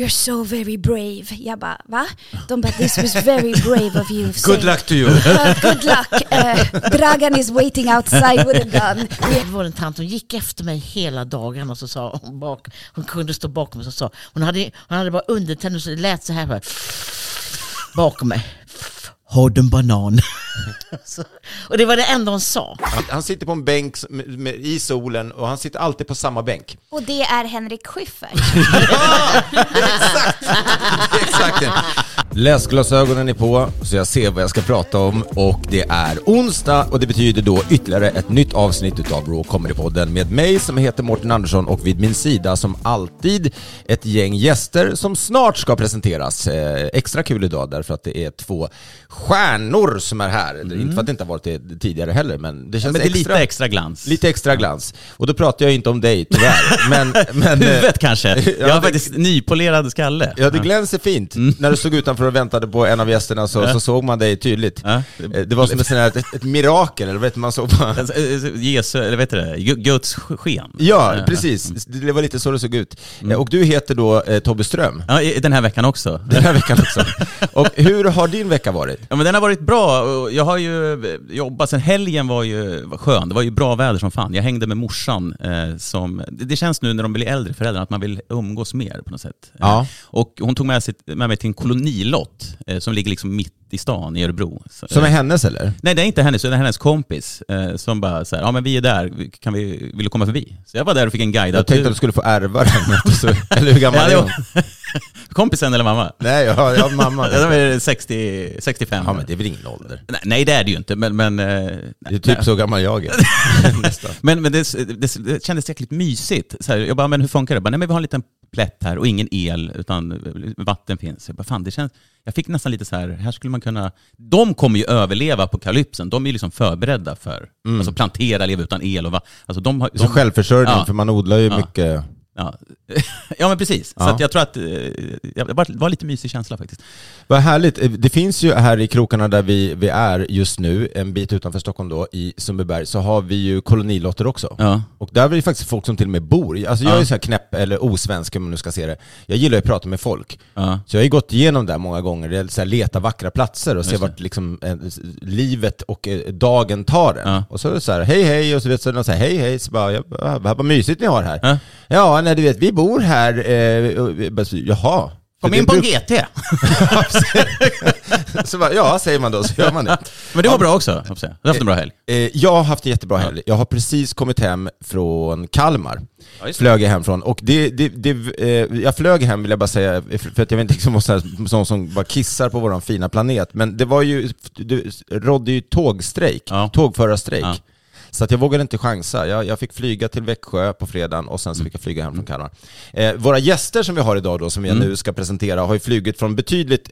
You're so very brave. Jag bara, va? De bara, this was very brave of you. Good luck to you! "Uh, good luck. Uh, Dragan is waiting outside with a gun. Det var en tant, hon gick efter mig hela dagen och så sa hon bak, hon kunde stå bakom mig och så sa hon hade, hon hade bara undertänder så det lät så här bakom mig. Har du en banan? så, och det var det enda hon sa. Han sitter på en bänk med, med, i solen och han sitter alltid på samma bänk. Och det är Henrik Schyffert. Exakt det. Läsglasögonen är på, så jag ser vad jag ska prata om och det är onsdag och det betyder då ytterligare ett nytt avsnitt utav Raw Comedy-podden med mig som heter Mårten Andersson och vid min sida som alltid ett gäng gäster som snart ska presenteras. Eh, extra kul idag därför att det är två stjärnor som är här. Inte för att det inte har varit det tidigare heller, men det känns Men det extra, lite extra glans. lite extra glans. Och då pratar jag inte om dig tyvärr, men... men eh, Huvudet kanske. Jag har det- faktiskt nypolerad skalle. Ja, det glänser fint. När du stod utanför och väntade på en av gästerna så, så såg man dig tydligt. Eh, Det var som ett, ett, ett mirakel, eller vet man såg bara... Alltså, eh, Jesu, eller vet du det, Gu- Guds sken. Ja, precis. Det var lite så det såg ut. Eh, Och du heter då eh, Tobbe Ström, Ja, den här veckan också. den här veckan också. Och hur har din vecka varit? Ja men den har varit bra. Jag har ju eh, jobbat, sen helgen var ju var skön. Det var ju bra väder som fan. Jag hängde med morsan eh, som, det, känns nu när de blir äldre föräldrar att man vill umgås mer på något sätt. Ja. Eh, och hon tog med, sitt, med mig till en kolonilott eh, som ligger liksom mitt i stan i Örebro. Som är eh, hennes eller? Nej det är inte hennes, det är hennes kompis eh, som bara så här, ja men vi är där, kan vi, vill du komma förbi? Så jag var där och fick en guide. Jag tänkte att du skulle få ärva den, eller hur gammal ja, är hon? Kompisen eller mamma? Nej, jag jag mamma. De är 60, 65. Ja, men det är väl ingen ålder. Nej, nej, det är det ju inte, men... men eh, Det är typ så gammal jag är. Men, men det, det, det kändes jäkligt mysigt. Så här, jag bara, men hur funkar det? Jag bara, nej, men vi har en liten plätt här och ingen el, utan vatten finns. Jag bara, fan, det känns... Jag fick nästan lite så här, här skulle man kunna... De kommer ju överleva apokalypsen. De är ju liksom förberedda för, alltså plantera, leva utan el och va, alltså de har, Så de, självförsörjning, Ja. för man odlar ju Ja. mycket... ja. ja, men precis. Så jag tror att eh, det var, det var lite mysig känsla faktiskt. Vad härligt. Eh, Det finns ju här i krokarna där vi, vi är just nu, en bit utanför Stockholm då, i Sundbyberg, så har vi ju kolonilotter också. Ja. Och där är det faktiskt folk som till och med bor. Alltså jag Ja. är så här knäpp, eller osvensk om man nu ska se det. Jag gillar ju att prata med folk. Ja. Så jag har ju gått igenom där många gånger, det så här, leta vackra platser och se vart liksom, eh, livet och eh, dagen tar en. Ja. Och så är det så här, hej hej, och så vet så de säger hej hej, så bara, ja, vad mysit ni har här. Ja. Ja, nej du vet, vi bor här, eh, så, jaha. Kom in det på en GT! så bara, ja, säger man då, så gör man det. Men det var bra också. Du har haft en bra helg. Eh, jag har haft en jättebra helg. Jag har precis kommit hem från Kalmar. Ja, det. flög jag hem från. Och det, det, det, eh, jag flög hem vill jag bara säga, för att jag vet inte så här, sån som bara kissar på vår fina planet. Men det var ju, det rådde ju tågstrejk, Ja. tågförarstrejk. Ja. Så att jag vågade inte chansa. Jag, jag fick flyga till Växjö på fredagen och sen så fick jag flyga hem från Kalmar. Eh, våra gäster som vi har idag då, som jag nu ska presentera, har ju flugit från betydligt,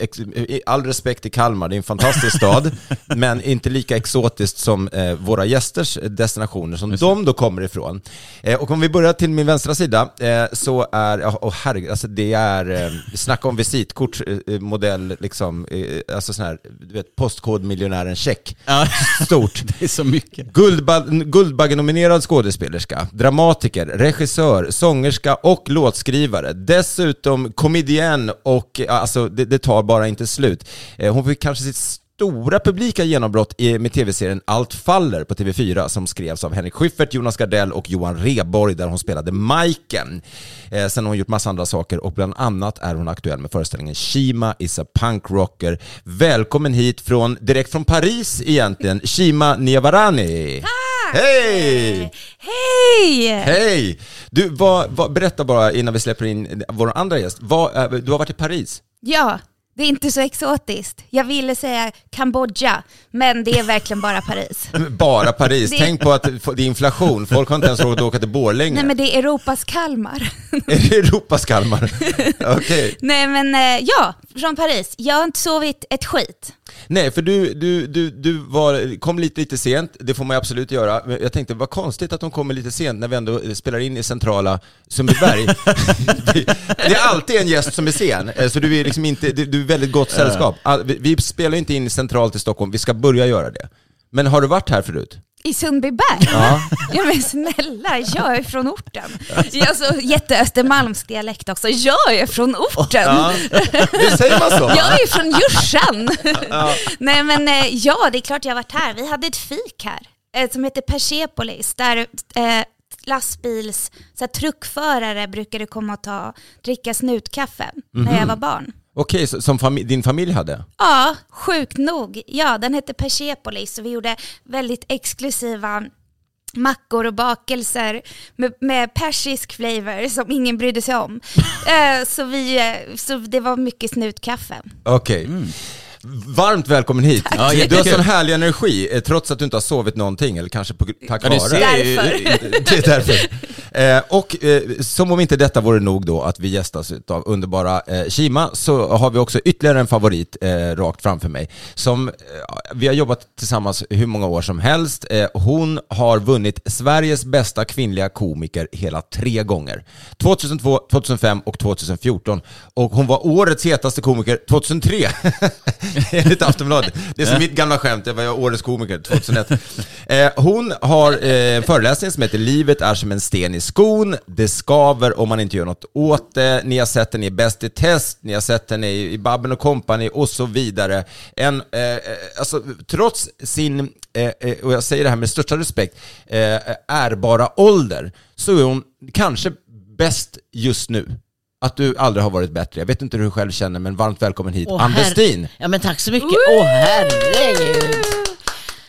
all respekt till Kalmar, det är en fantastisk stad, men inte lika exotiskt som eh, våra gästers destinationer som de då kommer ifrån. Eh, och om vi börjar till min vänstra sida, eh, så är, åh oh, herregud, alltså det är, eh, snacka om visitkort, eh, modell liksom, eh, alltså sån här, du vet, postkodmiljonären check. Ja. Stort. Det är så mycket. Guldba Guldbaggenominerad skådespelerska, dramatiker, regissör, sångerska och låtskrivare. Dessutom komedienn och eh, alltså det, det tar bara inte slut. Eh, hon fick kanske sitt stora publika genombrott med tv-serien Allt faller på TV4 som skrevs av Henrik Schyffert, Jonas Gardell och Johan Reborg där hon spelade Majken. Eh, sen har hon gjort massa andra saker och bland annat är hon aktuell med föreställningen Shima is a punk rocker. Välkommen hit från, direkt från Paris egentligen, Shima Niavarani. Hej! Hej! Hej! Du, vad, vad, berätta bara innan vi släpper in vår andra gäst. Vad, eh, du har varit i Paris? Ja, det är inte så exotiskt. Jag ville säga Kambodja, men det är verkligen bara Paris. Bara Paris. Tänk på att det är inflation. Folk har inte ens råd att åka till Borlänge. Nej men det är Europas Kalmar. Är det Europas Kalmar? Okej. Nej men eh, ja, från Paris. Jag har inte sovit ett skit. Nej, för du, du, du, du var, kom lite, lite sent, det får man absolut göra. Jag tänkte, vad konstigt att de kommer lite sent när vi ändå spelar in i centrala Sundbyberg. det är alltid en gäst som är sen, eh, så du är liksom inte, du väldigt gott sällskap. All- Vi, vi spelar inte in centralt i Stockholm, vi ska börja göra det. Men har du varit här förut? I Sundbyberg? Ja. Ja men snälla, jag är från orten. Jag så jätteöstermalmsdialekt också. Jag är från orten. Ja. Det säger man så? Jag är från Djursan. Nej men eh, ja, det är klart jag har varit här. Vi hade ett fik här eh, som heter Persepolis där eh, lastbils, så här, truckförare brukade komma och ta, dricka snutkaffe när jag var barn. Okej, så, som fami- din familj hade? Ja, sjukt nog. Ja, den hette Persepolis och vi gjorde väldigt exklusiva mackor och bakelser med, med persisk flavor som ingen brydde sig om. Eh, så, vi, eh, så det var mycket snutkaffe. Okej. Varmt välkommen hit. Ja, du har sån härlig energi, eh, trots att du inte har sovit någonting, eller kanske på, tack Ja, vare. Därför. Det är därför. Eh, och eh, som om inte detta vore nog då att vi gästas av underbara eh, Kima, så har vi också ytterligare en favorit eh, rakt framför mig. Som, eh, vi har jobbat tillsammans hur många år som helst. Hon har vunnit Sveriges bästa kvinnliga komiker hela tre gånger. 2002, 2005 och 2014. Och hon var årets hetaste komiker 2003. Enligt Aftonbladet. Det är som mitt gamla skämt, jag var årets komiker 2001. Eh, hon har eh, en föreläsning som heter Livet är som en sten i skon, det skaver om man inte gör något åt det. Ni har sett den i Bäst i test, ni har sett den i, i Babben och Company och så vidare. En, eh, alltså, trots sin, och jag säger det här med största respekt, eh, ärbara ålder, så är hon kanske bäst just nu. Att du aldrig har varit bättre. Jag vet inte hur du själv känner, men varmt välkommen hit. Åh, Ann Westin. Ja men tack så mycket. Åh herregud.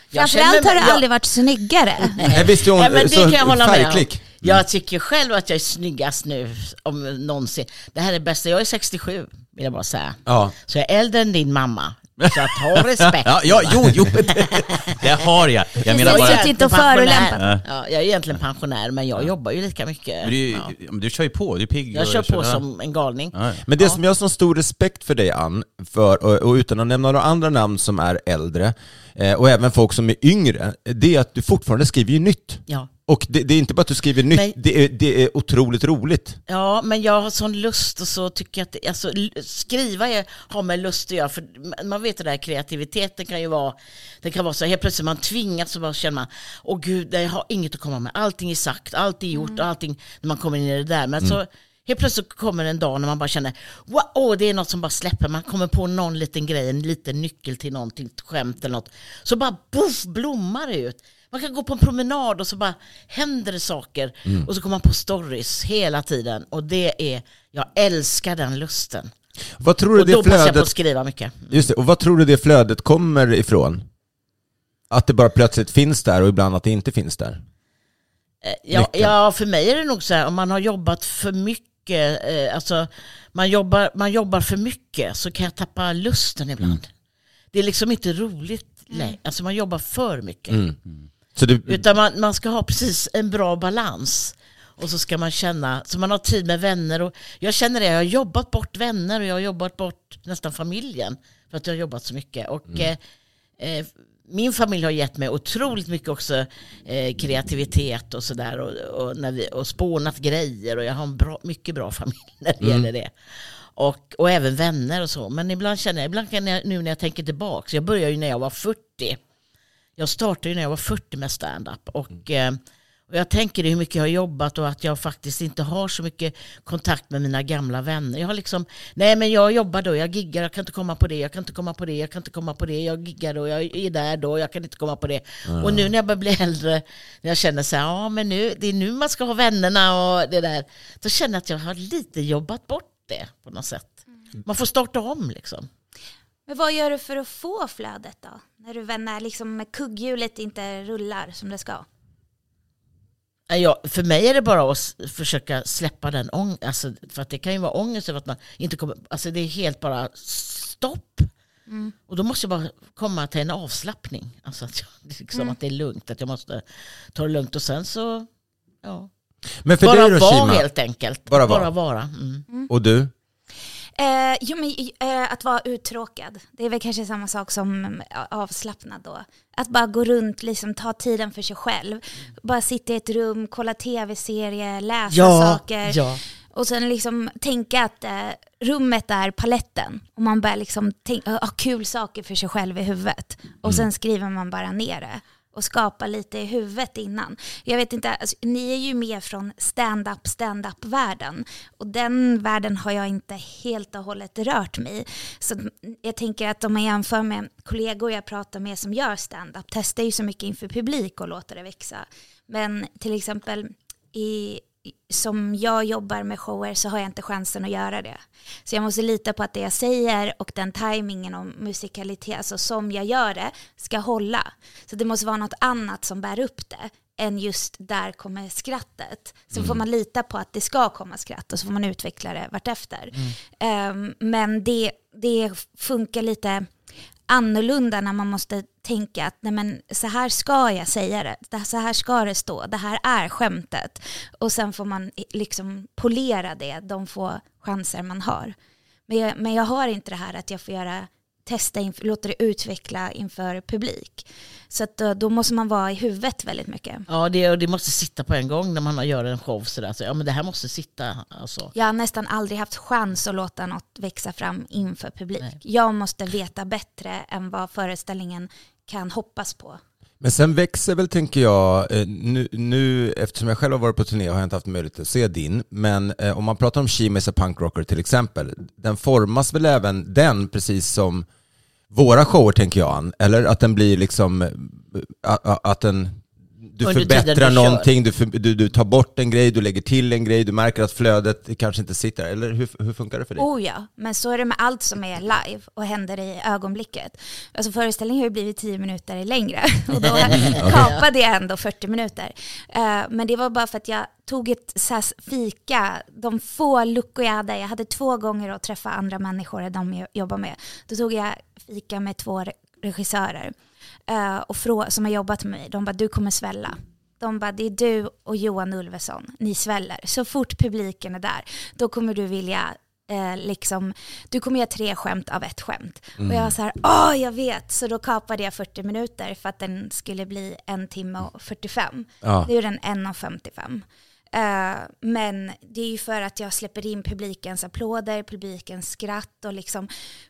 Jag Framförallt har du jag- aldrig varit snyggare. Nej, visst är hon Ja, men det så kan jag hålla med om. färgklick? Jag tycker själv att jag är snyggast nu, om någonsin. Det här är det bästa. Jag är 67, vill jag bara säga. Ja. Så jag är äldre än din mamma. Så att ha respekt. Ja, ja, jo, jo, det, det har jag. Jag menar bara... att- inte att förolämpa. Ja, jag är egentligen pensionär, men jag jobbar ju lika mycket. Men du, Ja. men du kör ju på, du är pigg. Jag och- kör på som en galning. Ja. Men det som jag har så stor respekt för dig Ann, för, och, och utan att nämna några andra namn som är äldre, eh, och även folk som är yngre, det är att du fortfarande skriver ju nytt. Ja. Och det, det är inte bara att du skriver nytt, Nej. det, är, det är otroligt roligt. Ja, men jag har sån lust och så tycker jag att alltså, skriva är, har med lust att göra. För man vet det där kreativiteten kan ju vara, det kan vara så helt plötsligt man tvingas så bara känner man, åh gud, jag har inget att komma med. Allting är sagt, allt är gjort, allting, när man kommer in i det där. Men så helt plötsligt kommer en dag när man bara känner, wow, det är något som bara släpper. Man kommer på någon liten grej, en liten nyckel till någonting, ett skämt eller något. Så bara boff, blommar det ut. Man kan gå på en promenad och så bara händer det saker. Och så kommer man på stories hela tiden. Och det är, jag älskar den lusten. Vad tror du Och då det passar jag på att flödet, skriva mycket. just det, och vad tror du det flödet kommer ifrån? Att det bara plötsligt finns där och ibland att det inte finns där? Eh, Ja, ja, för mig är det nog så här, om man har jobbat för mycket, eh, alltså man jobbar, man jobbar för mycket så kan jag tappa lusten ibland. Det är liksom inte roligt längre, alltså man jobbar för mycket. Så du, Utan man, man ska ha precis en bra balans. Och så ska man känna, så man har tid med vänner. Och jag känner det, jag har jobbat bort vänner och jag har jobbat bort nästan familjen. För att jag har jobbat så mycket. Och eh, eh, min familj har gett mig otroligt mycket också eh, kreativitet och sådär. Och, och, när vi- och spånat grejer. Och jag har en bra, mycket bra familj när det gäller det. Och, och även vänner och så. Men ibland känner jag, ibland kan jag, nu när jag tänker tillbaka, jag började ju när jag var 40. Jag startade ju när jag var 40 med stand-up. Och, eh, och jag tänker hur mycket jag har jobbat och att jag faktiskt inte har så mycket kontakt med mina gamla vänner. Jag har liksom, nej men jag jobbar då, jag giggar, jag kan inte komma på det, jag kan inte komma på det, jag kan inte komma på det, jag giggar då, jag är där då, jag kan inte komma på det. Och nu när jag börjar bli äldre, när jag känner så här, ja men nu, det är nu man ska ha vännerna och det där. Då känner jag att jag har lite jobbat bort det på något sätt. Man får starta om liksom. Men vad gör du för att få flödet då? När du när liksom kugghjulet inte rullar som det ska? Ja, för mig är det bara att försöka släppa den ångesten. Alltså, för att det kan ju vara ångest över att man inte kommer... Alltså det är helt bara stopp. Och då måste jag bara komma till en avslappning. Alltså att, jag, liksom att det är lugnt, att jag måste ta det lugnt. Och sen så... Ja. men för Bara vara helt enkelt. Bara vara. Bara vara. Mm. och du? Eh, jo, men, eh, att vara uttråkad, det är väl kanske samma sak som eh, avslappnad då. Att bara gå runt, liksom, ta tiden för sig själv. Bara sitta i ett rum, kolla tv-serier, läsa saker. ja. Och sen liksom tänka att eh, rummet är paletten. Och man börjar liksom tänka, ha kul saker för sig själv i huvudet. Och sen skriver man bara ner det och skapa lite i huvudet innan. Jag vet inte, alltså, ni är ju mer från stand-up, stand-up-världen och den världen har jag inte helt och hållet rört mig i. Så jag tänker att om man jämför med kollegor jag pratar med som gör stand-up, testar ju så mycket inför publik och låter det växa. Men till exempel i som jag jobbar med shower så har jag inte chansen att göra det. Så jag måste lita på att det jag säger och den tajmingen och musikalitet, alltså som jag gör det, ska hålla. Så det måste vara något annat som bär upp det än just där kommer skrattet. Så mm. får man lita på att det ska komma skratt och så får man utveckla det vartefter. Mm. Um, men det, det funkar lite annorlunda när man måste tänka att nej men, så här ska jag säga det, så här ska det stå, det här är skämtet. Och sen får man liksom polera det de få chanser man har. Men jag, men jag har inte det här att jag får göra testa, inför, låta det utveckla inför publik. Så att då, då, måste man vara i huvudet väldigt mycket. Ja, det, det måste sitta på en gång när man gör en show. Så där. Så, ja, men det här måste sitta. Alltså. Jag har nästan aldrig haft chans att låta något växa fram inför publik. Nej. Jag måste veta bättre än vad föreställningen kan hoppas på. Men sen växer väl, tänker jag, eh, nu, nu, eftersom jag själv har varit på turné har jag inte haft möjlighet att se din, men eh, om man pratar om She Miss a Punk Rocker till exempel, den formas väl även den precis som våra shower tänker jag eller att den blir liksom, eh, att, att den du Under förbättrar någonting, du, för, du, du, tar bort en grej, du lägger till en grej, du märker att flödet kanske inte sitter, eller hur, hur funkar det för dig? Oh ja, men så är det med allt som är live och händer i ögonblicket. Alltså föreställningen har ju blivit tio minuter längre och då kapade jag ändå 40 minuter. Uh, men det var bara för att jag tog ett så fika, de få luckor jag hade, jag hade två gånger att träffa andra människor än de jag jobbar med. Då tog jag fika med två regissörer uh, och som har jobbat med mig. De bara, du kommer svälla. De bara, det är du och Johan Ulveson, ni sväller. Så fort publiken är där, då kommer du vilja eh, liksom, du kommer göra tre skämt av ett skämt. Mm. Och jag var så här, åh jag vet, så då kapade jag 40 minuter för att den skulle bli en timme och 45. Ja. Nu är den 1.55. Uh, men det är ju för att jag släpper in publikens applåder, publikens skratt och liksom Eh,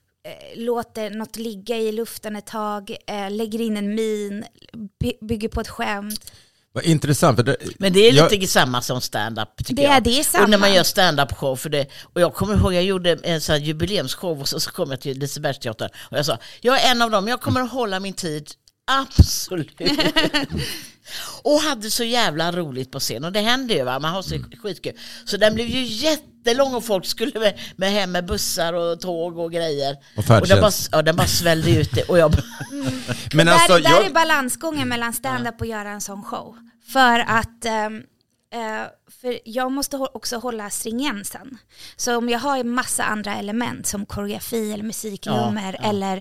låter något ligga i luften ett tag, eh, lägger in en min, bygger på ett skämt. Vad intressant. För det, Men det är lite jag, samma som stand-up tycker det jag. Är det samma. Och när man gör stand-up show för det. Och jag kommer ihåg, jag gjorde en sån här jubileumsshow och så, så kom jag till Lisebergsteatern och jag sa, jag är en av dem, jag kommer att hålla min tid Absolut. och hade så jävla roligt på scen. Och det hände ju, va? man har så mm. skitkul. Så den blev ju jättelång och folk skulle med, med hem med bussar och tåg och grejer. Och, och den, bara, ja, den bara svällde ut det. Och jag mm. Men alltså, där, jag... där är balansgången mellan stand-up och göra en sån show. För att um, Uh, för jag måste också hålla stringensen. Så om jag har en massa andra element som koreografi eller musiknummer ja, ja. eller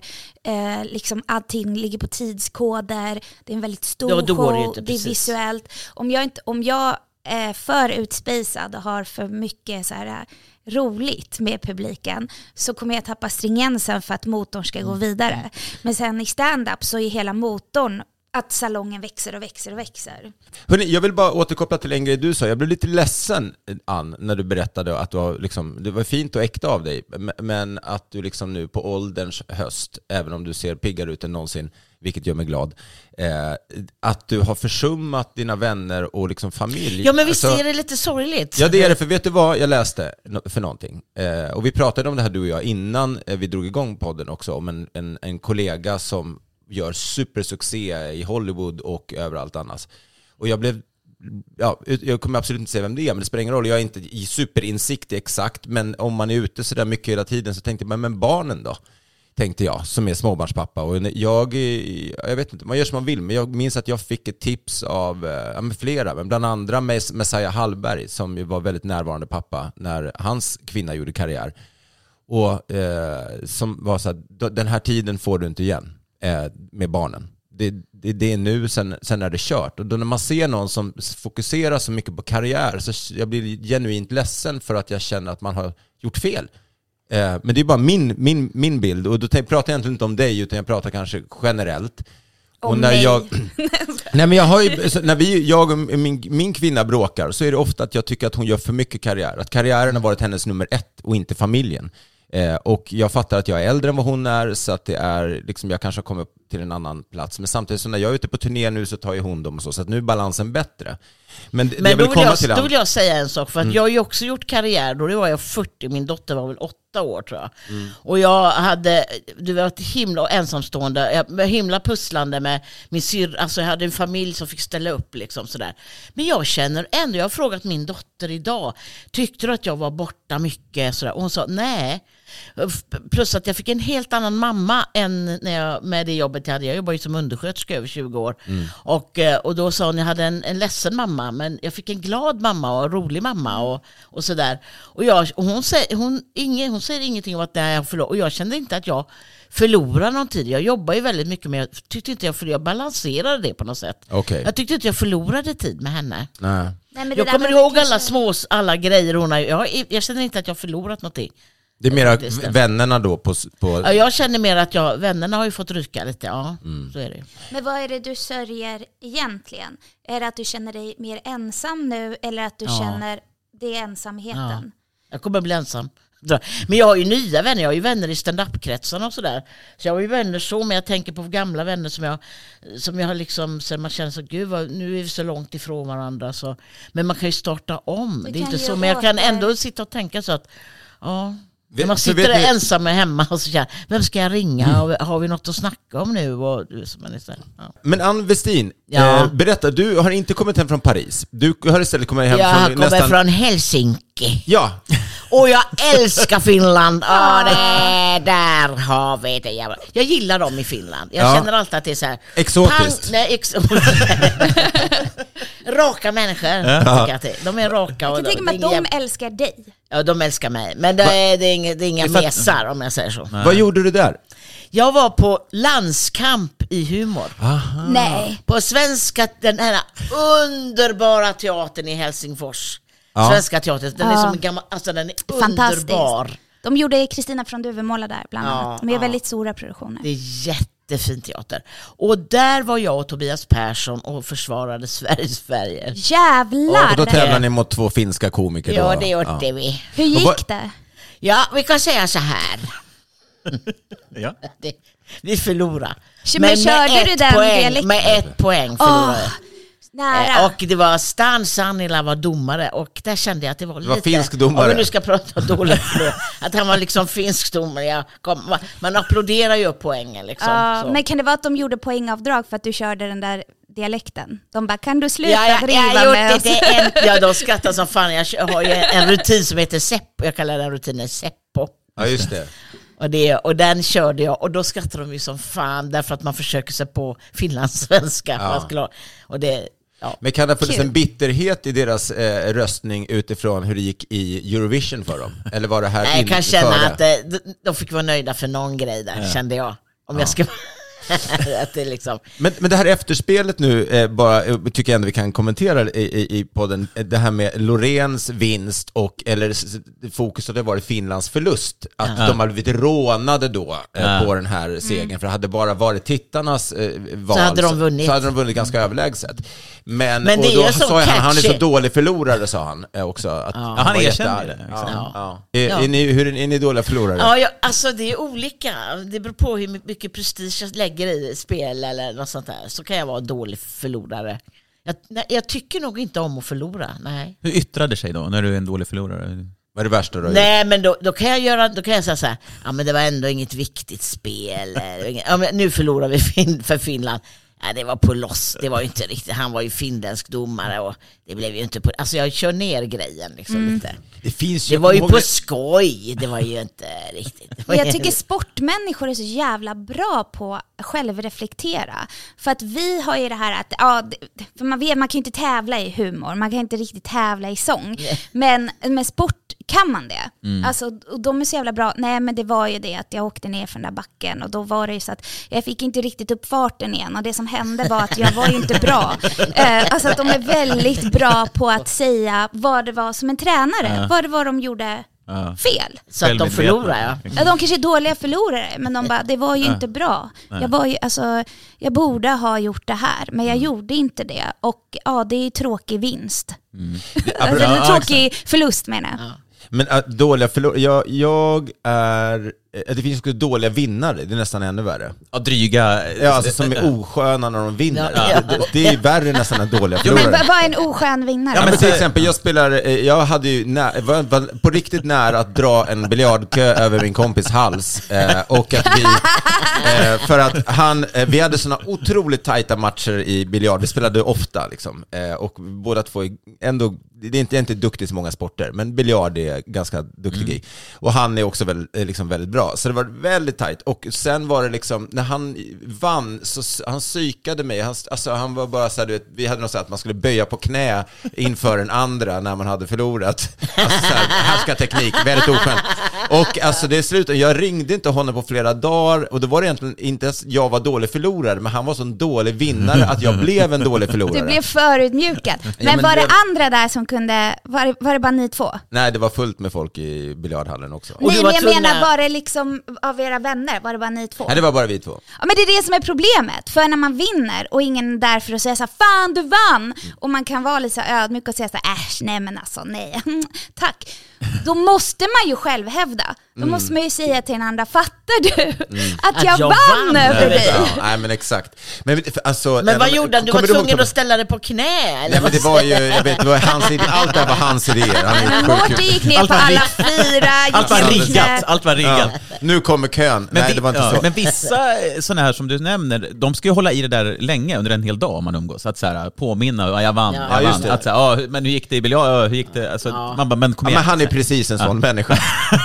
uh, liksom allting ligger på tidskoder, det är en väldigt stor ja, show, det, det, är visuellt. Om jag, inte, om jag är för utspejsad och har för mycket så här, eh, roligt med publiken så kommer jag tappa stringensen för att motorn ska gå mm. vidare. Men sen i stand-up så är hela motorn att salongen växer och växer och växer. Hörrni, jag vill bara återkoppla till en grej du sa. Jag blev lite ledsen, Ann, när du berättade att du har liksom, det var fint och äkta av dig, men att du liksom nu på ålderns höst, även om du ser piggare ut än någonsin, vilket gör mig glad, eh, att du har försummat dina vänner och liksom familj. Ja, men visst alltså, är det lite sorgligt? Ja, det är det, för vet du vad jag läste för någonting? Eh, och vi pratade om det här du och jag innan eh, vi drog igång podden också, om en, en, en kollega som gör supersuccé i Hollywood och överallt annars. Och jag blev ja, jag kommer absolut inte säga vem det är, men det spelar ingen roll. Jag är inte i superinsikt exakt, men om man är ute så där mycket hela tiden så tänkte jag, men, men barnen då? Tänkte jag, som är småbarnspappa. Och jag, jag vet inte, man gör som man vill, men jag minns att jag fick ett tips av eh, ja, flera, men bland andra Messiah Hallberg, som ju var väldigt närvarande pappa när hans kvinna gjorde karriär. Och eh, som var så här, den här tiden får du inte igen med barnen. Det, det, det, är nu, sen, sen är det kört. Och då när man ser någon som fokuserar så mycket på karriär så jag blir genuint ledsen för att jag känner att man har gjort fel. Eh, men det är bara min, min, min bild och då pratar jag egentligen inte om dig utan jag pratar kanske generellt. Om och när mig. Jag, nej men jag har ju, när vi, jag och min, min kvinna bråkar så är det ofta att jag tycker att hon gör för mycket karriär. Att karriären har varit hennes nummer ett och inte familjen. Eh, och jag fattar att jag är äldre än vad hon är, så att det är, liksom, jag kanske kommer till en annan plats. Men samtidigt så när jag är ute på turné nu så tar ju hon dem och så, så att nu är balansen bättre. Men, Men jag då vill vill, komma jag, till då vill jag säga en sak, för att jag har ju också gjort karriär, då var jag 40, min dotter var väl 8 år tror jag. Och jag hade, du var himla ensamstående, jag himla pusslande med min syrra, alltså jag hade en familj som fick ställa upp liksom sådär. Men jag känner ändå, jag har frågat min dotter idag, tyckte du att jag var borta mycket? Sådär. Och hon sa nej. Plus att jag fick en helt annan mamma än när jag, med det jobbet jag hade. Jag jobbade ju som undersköterska över 20 år. Och, eh, och då sa hon, jag hade en, en ledsen mamma, men jag fick en glad mamma och en rolig mamma och, och sådär. Och, jag, och hon, säger, hon, ingen, hon säger ingenting om att nej, jag förlor, Och jag kände inte att jag förlorade någon tid. Jag jobbar ju väldigt mycket med, jag tyckte inte jag förlorade, jag balanserade det på något sätt. Okej. Jag tyckte inte jag förlorade tid med henne. Nej. Nej, men Jag kommer ihåg alla små, alla grejer hon har jag, jag känner inte att jag har förlorat någonting. Det är mera Det vännerna då på... på Ja, jag känner mer att jag, vännerna har ju fått rycka lite, ja. Mm. Så är det. Men vad är det du sörjer egentligen? Är det att du känner dig mer ensam nu eller att du Ja. känner det är ensamheten? Jag kommer bli ensam. Men jag har ju nya vänner, jag har ju vänner i standup-kretsarna och sådär. Så jag har ju vänner så, men jag tänker på gamla vänner som jag, som jag har liksom, så man känner så, gud vad, nu är vi så långt ifrån varandra. Så. Men man kan ju starta om, Du det är inte så. Men jag kan ändå sitta och tänka så att, ja. När man sitter vet ni- ensam hemma och så känner, vem ska jag ringa? Har, har vi något att snacka om nu? Och, så man här, ja. Men Ann Westin, Ja. eh, berätta, du har inte kommit hem från Paris. Du har istället kommit hem Jag från kommer nästan... från Helsinki. Ja, Och jag älskar Finland! Ja, det, där har vi det. Jag gillar dem i Finland. Jag Ja. känner alltid att det är så här... Exotiskt. Pang, nej, ex raka människor. tycker jag att det- De är raka. Och Jag tänker mig att de älskar dig. Ja, de älskar mig. Men det är, det är inga, det är inga mesar om jag säger så. vad gjorde du där? Jag var på landskamp i humor. Aha. Nej. På svenska, den här underbara teatern i Helsingfors. Ja. Svenska teatern, den är Ja. som en gammal, alltså den är Fantastiskt. underbar. De gjorde Kristina från Duvemåla där bland Ja, annat. De är ja. väldigt stora produktioner. Det är jättefin teater. Och där var jag och Tobias Persson och försvarade Sveriges färger. Jävlar! Och då tävlar ni mot två finska komiker då? Ja, det gjorde vi. Hur gick det? Ja, vi kan säga så här. Ja. Det, vi förlorade. Men körde du den poäng, dialekten? Med ett poäng förlorade vi. Nära. Eh, Och det var Stan Sanila var domare och där kände jag att det var var lite... finsk domare. Om vi nu ska prata dåligt Att han var liksom finsk domare. Jag kom, man, applåderar ju upp poängen liksom. Så. men kan det vara att de gjorde poängavdrag för att du körde den där dialekten? De bara, kan du sluta Ja, ja, driva jag gjort med det oss? till en, ja, de skrattar som fan. Jag har ju en rutin som heter Seppo. Jag kallar den rutinen Seppo. Ja, just det. Och, det, och den körde jag och då skrattar de ju som fan därför att man försöker sig på finlandssvenska. Ja. Och det, ja. Men kan det ha funnits en bitterhet i deras eh, röstning utifrån hur det gick i Eurovision för dem? Eller var det här Nej, jag kan känna före? att eh, de, de fick vara nöjda för någon grej där, kände jag. Om jag ska att det liksom, Men, men det här efterspelet nu, eh, bara, eh, tycker jag ändå vi kan kommentera i, i, i podden, eh, det här med Lorens vinst och, eller fokuset har varit Finlands förlust. Att de har blivit rånade då eh, Ja. på den här segern, för hade det bara varit tittarnas eh, val hade de vunnit. så hade de vunnit ganska överlägset. Men, Men det och då så sa han, han är så dålig förlorare, sa han eh, också. Att Ja. Ja, han var erkände det, Ja, exakt. ja. Är, Ja. är, ni, hur, är ni dåliga förlorare? ja, jag, alltså det är olika. Det beror på hur mycket prestige jag lägger spel eller något sånt där. Så kan jag vara en dålig förlorare. Jag, nej, jag tycker nog inte om att förlora, nej. Hur yttrade sig då, när du är en dålig förlorare? Vad är det värsta du har gjort? Nej men då, då kan jag göra, då kan jag säga så här, ja men det var ändå inget viktigt spel. Det inget- Ja, men nu förlorar vi fin, för Finland. Ja, det var på loss, det var ju inte riktigt, han var ju finländsk domare och det blev ju inte på, alltså jag kör ner grejen liksom lite. Det finns ju... Det var ju jag på skoj, det var ju inte riktigt. Jag tycker sportmänniskor är så jävla bra på att självreflektera. För att vi har ju det här att, ja, man, vet, man kan ju inte tävla i humor, man kan inte riktigt tävla i sång. Men med sport kan man det. Alltså, och de är så jävla bra. Nej men det var ju det att jag åkte ner för den där backen och då var det ju så att jag fick inte riktigt upp farten igen och det som hände var att jag var ju inte bra. Eh, alltså att de är väldigt bra på att säga vad det var som en tränare, vad det var de gjorde Ja. fel. Så att de förlorar ja. Ja, de kanske är dåliga förlorare, men de bara, det var ju inte bra. Jag, var ju, alltså, jag borde ha gjort det här, men jag gjorde inte det. Och ja, det är ju tråkig vinst. Mm. Alltså, Ja, ja, tråkig förlust menar jag. Men äh, dåliga förlorare, jag, jag är... äh, Det finns också dåliga vinnare, det är nästan ännu värre. Ja, dryga... Ja, alltså som är osköna när de vinner. Ja. Det, det, det är värre nästan än dåliga Men förlorare. vad vad är en oskön vinnare? Ja, men till exempel, jag spelar, eh, jag hade ju nä, var, var på riktigt nära att dra en biljardkö över min kompis hals. Eh, och att vi, eh, för att han, eh, vi hade såna otroligt tajta matcher i biljard, vi spelade ofta liksom. Eh, och båda två är ändå, det är inte, jag är inte duktig i så många sporter, men biljard är ganska duktig i. Och han är också eh, liksom väldigt bra. Så det var väldigt tajt. Och sen var det liksom, när han vann, så han psykade mig. Han, alltså, han var bara så här, du vet, vi hade något så här att man skulle böja på knä inför den andra när man hade förlorat. Alltså så här, härska teknik, väldigt oskönt. Och alltså det slutade, jag ringde inte honom på flera dagar och då var det egentligen inte ens jag var dålig förlorare, men han var så en dålig vinnare att jag blev en dålig förlorare. Du blev förutmjukad. Men, men var det det- andra där som kunde, var det, var det bara ni två? Nej, det var fullt med folk i biljardhallen också. Nej, men jag menar, var det liksom av era vänner, var det bara ni två? Nej, det var bara vi två. Ja men det är det som är problemet, för när man vinner och ingen är där för att säga så här, fan du vann! Och man kan vara lite så ödmjuk och säga så här, äsch nej men alltså nej, tack. Då måste man ju själv hävda. Då Mm. måste man ju säga till den andra, fattar du att jag, Att jag vann, vann över dig? Ja, nej men exakt. Men, för- alltså, Men nej, vad gjorde han? Du var ihåg tvungen Tobbe? att ställa dig på knä? Eller Nej men det var ju, jag vet, det var hans idé, allt det här var hans idéer. Han Mårten gick ner Allt på alla fyra, Allt var riggat, allt var riggat. Ja, nu kommer kön. Men, nej vi- det var inte ja, så. men vissa sådana här som du nämner, de ska ju hålla i det där länge, under en hel dag om man umgås. Att så här, påminna, ja, jag vann, Ja. jag vann. Att så här, ja, men hur gick det i biljard? Ja, hur gick det? Alltså, Ja. Man bara, men kom Ja, igen. men han är precis en sån människa.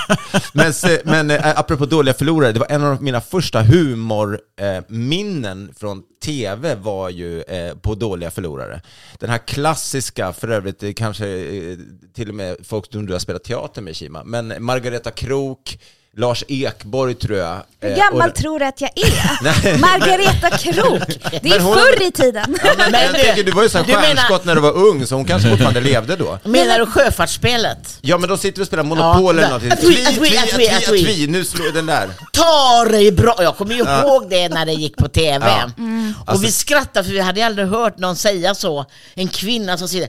men men eh, apropå dåliga förlorare, det var en av mina första humorminnen eh, från TV var ju eh, på dåliga förlorare. Den här klassiska, för övrigt kanske eh, till och med folk som du har spelat teater med Kima, men Margareta Krok, Lars Ekborg tror jag. Hur eh, gammal och- tror du att jag är? Margareta Krok! Det är Men hon- förr i tiden. Men Men jag du- tänker, du var ju sån du menar- stjärnskott när du var ung, så hon kanske fortfarande levde då. Menar du sjöfartsspelet? Ja men de sitter och spelar Monopol Ja, eller någonting. atui, Atui, atui, atui, atui, atui, atui. atui, nu slår den där. Ta dig bra! Jag kommer ju ihåg det när det gick på TV. Ja. Och Alltså- vi skrattade för vi hade aldrig hört någon säga så. En kvinna som säger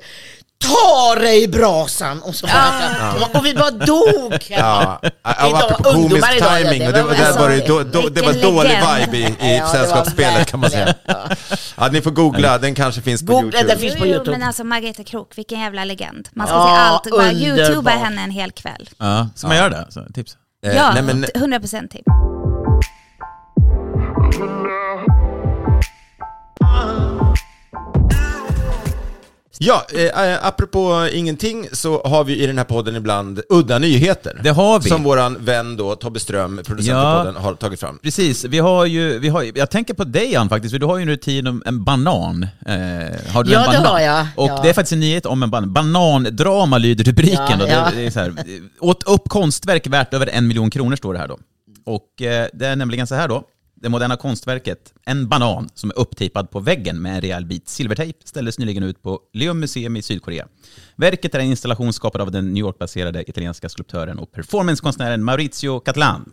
Ta dig brasan! Och, så bara, och vi bara dog! Ja, och Idag- apropå komisk timing, det och det, var var- alltså- var det, då, då, det var dålig vibe i, i Ja, var sällskapsspelet kan man säga. Ja, ni får googla, den kanske finns på Googla, Youtube. det finns på Jo, jo, Youtube. men alltså Margareta Krok, vilken jävla legend. Man ska Ja, se allt, bara underbar. youtuba henne en hel kväll. Ja, ska man göra det? Så, tips. Eh, Ja, nej, men, 100% tips. Ja, eh, apropå ingenting så har vi i den här podden ibland udda nyheter. Det har vi. Som våran vän då, Tobbe Ström, producent Ja. podden, har tagit fram. Precis, vi har ju, vi har, jag tänker på dig Ann faktiskt, för du har ju en rutin om en banan. Eh, har du Ja, en det banan? har jag. Och Ja. det är faktiskt en nyhet om en banan. Banandrama lyder rubriken. Ja, då. ja. Det, det är så här, åt upp konstverk värt över en miljon kronor står det här då. Och eh, det är nämligen så här då. Det moderna konstverket, en banan som är upptejpad på väggen med en rejäl bit silvertejp, ställdes nyligen ut på Leum Museum i Sydkorea. Verket är en installation skapad av den New York-baserade italienska skulptören och performancekonstnären Maurizio Catlan.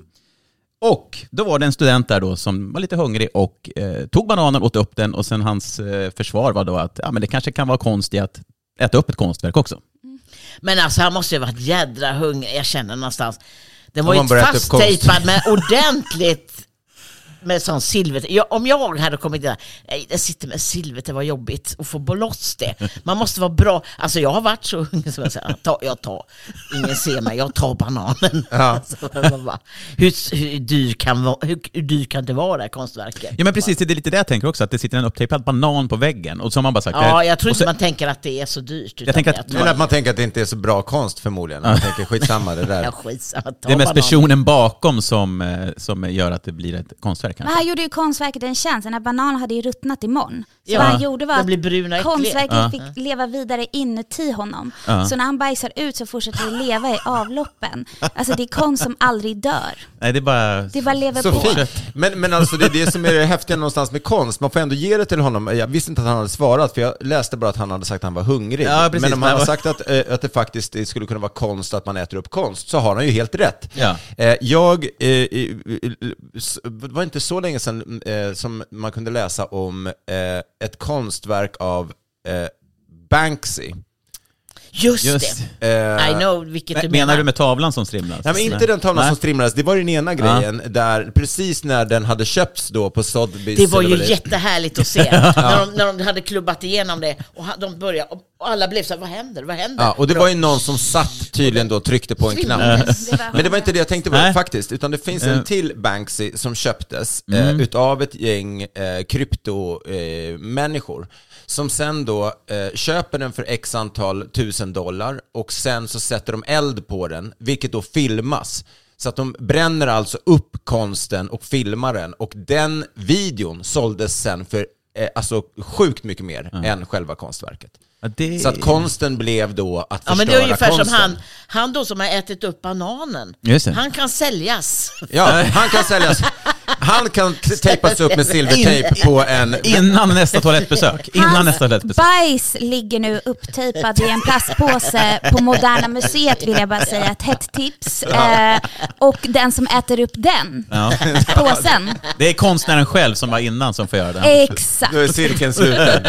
Och då var det en student där då som var lite hungrig och eh, tog bananen, åt upp den och sen hans eh, försvar var då att ja, men det kanske kan vara konst i att äta upp ett konstverk också. Men alltså han måste ju ha varit jädra hungrig, jag känner någonstans. Den var ju fasttejpad med ordentligt med sån silver. Ja, om jag hade kommit där, nej det sitter med silver, det var jobbigt att få loss det. Man måste vara bra. Alltså jag har varit så hungrig som jag säger, ta, jag tar, ingen ser mig, jag tar bananen. Ja. Alltså, bara, hur, hur, dyr kan, hur, dyr kan det vara det här konstverket? Ja men precis, det är lite det jag tänker också, att det sitter en upptejpad banan på väggen och så har man bara sagt... Ja, jag tror inte så- man tänker att det är så dyrt. utan tänker att- Men att man tänker att det inte är så bra konst förmodligen. Man tänker skitsamma det där. Ja, skitsamma, det är mest bananen. personen bakom som, eh, som gör att det blir ett konstverk men han gjorde ju konstverket en tjänst, den här bananen hade ju ruttnat imorgon. Så Ja, vad han gjorde var att konstverket Ja. fick leva vidare inuti honom. Ja. Så när han bajsar ut så fortsätter det leva i avloppen. Alltså det är konst som aldrig dör. Nej, det är bara... Det bara lever Så på. fint. Men, men alltså det är det som är det häftiga någonstans med konst, man får ändå ge det till honom. Jag visste inte att han hade svarat, för jag läste bara att han hade sagt att han var hungrig. Ja, precis. men om han har sagt att, eh, att det faktiskt skulle kunna vara konst att man äter upp konst, så har han ju helt rätt. Ja. Eh, Jag, eh, det var inte så länge sedan som man kunde läsa om ett konstverk av eh, Banksy. Just, Just. det. Eh, I know vilket du Men, menar. menar du med tavlan som strimlas? Nej, men inte den tavlan Nej. som strimlades, det var den ena grejen där precis när den hade köpts då på Sotheby's Det var ju vad jättehärligt att se när, de, när de hade klubbat igenom det och de började och alla blev så här, vad händer, vad händer? Ja, och det var ju någon som satt tydligen då och tryckte på en knapp. Det var- Men det var inte det jag tänkte på Nej. faktiskt, utan det finns Eh. en till Banksy som köptes Mm. eh, utav ett gäng eh, kryptomänniskor eh, människor som sen då eh, köper den för x antal tusen dollar och sen så sätter de eld på den, vilket då filmas. Så att de bränner alltså upp konsten och filmar den och den videon såldes sen för eh, alltså sjukt mycket mer än själva konstverket. Ja, det... Så att konsten blev då att Ja förstöra men det är ungefär konsten. som han, han då som har ätit upp bananen. Han kan säljas. Ja, han kan säljas. Han kan tejpas upp med silvertejp på en... Innan nästa toalettbesök. Innan Hans nästa toalettbesök. bajs ligger nu upptejpad i en plastpåse på Moderna Museet vill jag bara säga. Ett hett tips. Eh, och den som äter upp den Ja. påsen. Det är konstnären själv som var innan som får göra det. Exakt. Då är cirkeln sluten.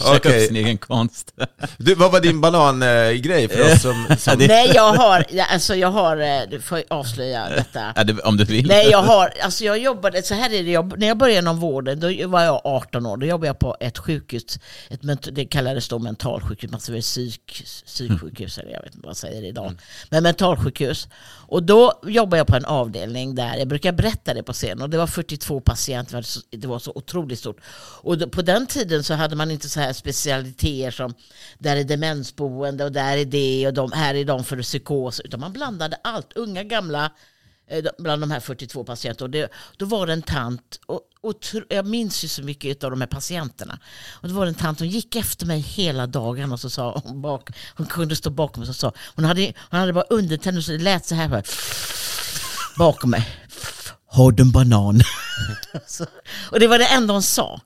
Okej. upp sin egen konst. Du, vad var din banangrej för oss som... som... Nej jag har, alltså jag har, eh, du får avslöja detta. Ja, det, om du vill. Nej jag har, alltså jag jobbade, så här är det, jag, när jag började inom vården, då var jag 18 år, då jobbade jag på ett sjukhus, ett, det kallades då mentalsjukhus, man säger psyk, psyksjukhus eller jag vet inte vad jag säger idag. Men mentalsjukhus. Och då jobbade jag på en avdelning där, jag brukar berätta det på scen, och det var 42 patienter, det var så, det var så otroligt stort. Och då, på den tiden så hade man inte så här specialiteter som där är demensboende och där är det och de, här är de för psykos, utan man blandade allt, unga, gamla, eh, bland de här 42 patienterna. Och det, då var det en tant, och, och tr- jag minns ju så mycket av de här patienterna. Och då var det en tant, som gick efter mig hela dagen och så sa hon, bak, hon kunde stå bakom mig och så sa, hon hade, hon hade bara undertänder så det lät så här bakom mig. Har du en banan? så, och det var det enda hon sa.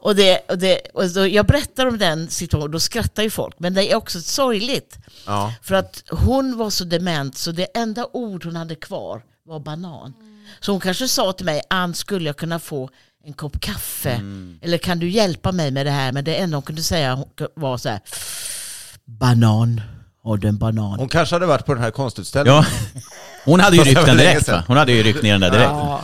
Och, det, och, det, och så jag berättar om den situationen och då skrattar ju folk. Men det är också sorgligt. Ja. För att hon var så dement så det enda ord hon hade kvar var banan. Så hon kanske sa till mig, Ann skulle jag kunna få en kopp kaffe? Eller kan du hjälpa mig med det här? Men det enda hon kunde säga var så här, banan, har du en banan? Hon kanske hade varit på den här konstutställningen. Ja. Hon hade ju ryckt den direkt va? Hon hade ju ryckt ner den där direkt. Ja,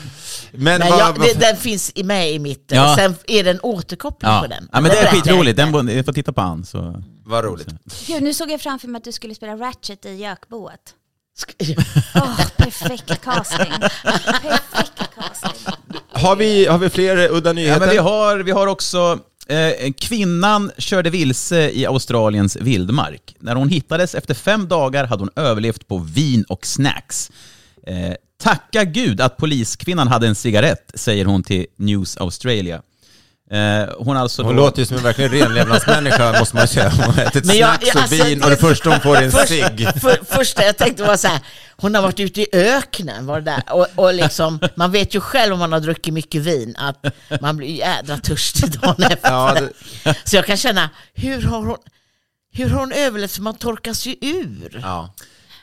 Men, men vad, jag, det, den finns i med i mitt, Ja. sen är det en återkoppling Ja. på den. ja, men det är skitroligt. Den, jag får titta på han så... vad roligt. Gud, nu såg jag framför mig att du skulle spela Ratchet i Jökboet. Åh, perfekt casting. Perfekt casting. Har vi, har vi fler udda Ja, nyheter? men vi, har, vi har också... Eh, kvinnan körde vilse i Australiens vildmark. När hon hittades efter fem dagar hade hon överlevt på vin och snacks. Eh, tacka gud att poliskvinnan hade en cigarett, säger hon till News Australia. Eh, hon alltså Hon då- låter ju som en verkligen renlevnadsmänniska måste man säga. Hon har ätit jag- snacks och alltså, vin och det första hon får är en Först- cigg. För, första jag tänkte var så här, hon har varit ute i öknen var det där. Och, och liksom, man vet ju själv om man har druckit mycket vin att man blir jädra törstig dagen efter. Ja, det, Så jag kan känna, hur har hon, hur har hon överlevt? För man torkas ju ur. ja.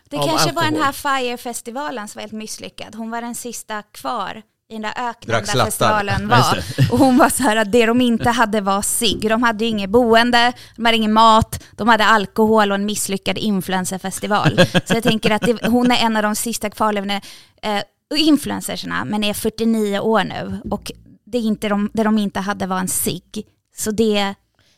Det kanske var den alkohol. här Fire-festivalen som var helt misslyckad. Hon var den sista kvar i den där öknen där festivalen var. Och hon var så här att det de inte hade var cigg. De hade ju inget boende, de hade ingen mat, de hade alkohol och en misslyckad influencerfestival. Så jag tänker att det, hon är en av de sista kvarlevande eh, influencersna, men är 49 år nu. Och det, är inte de, det de inte hade var en cigg. Så det,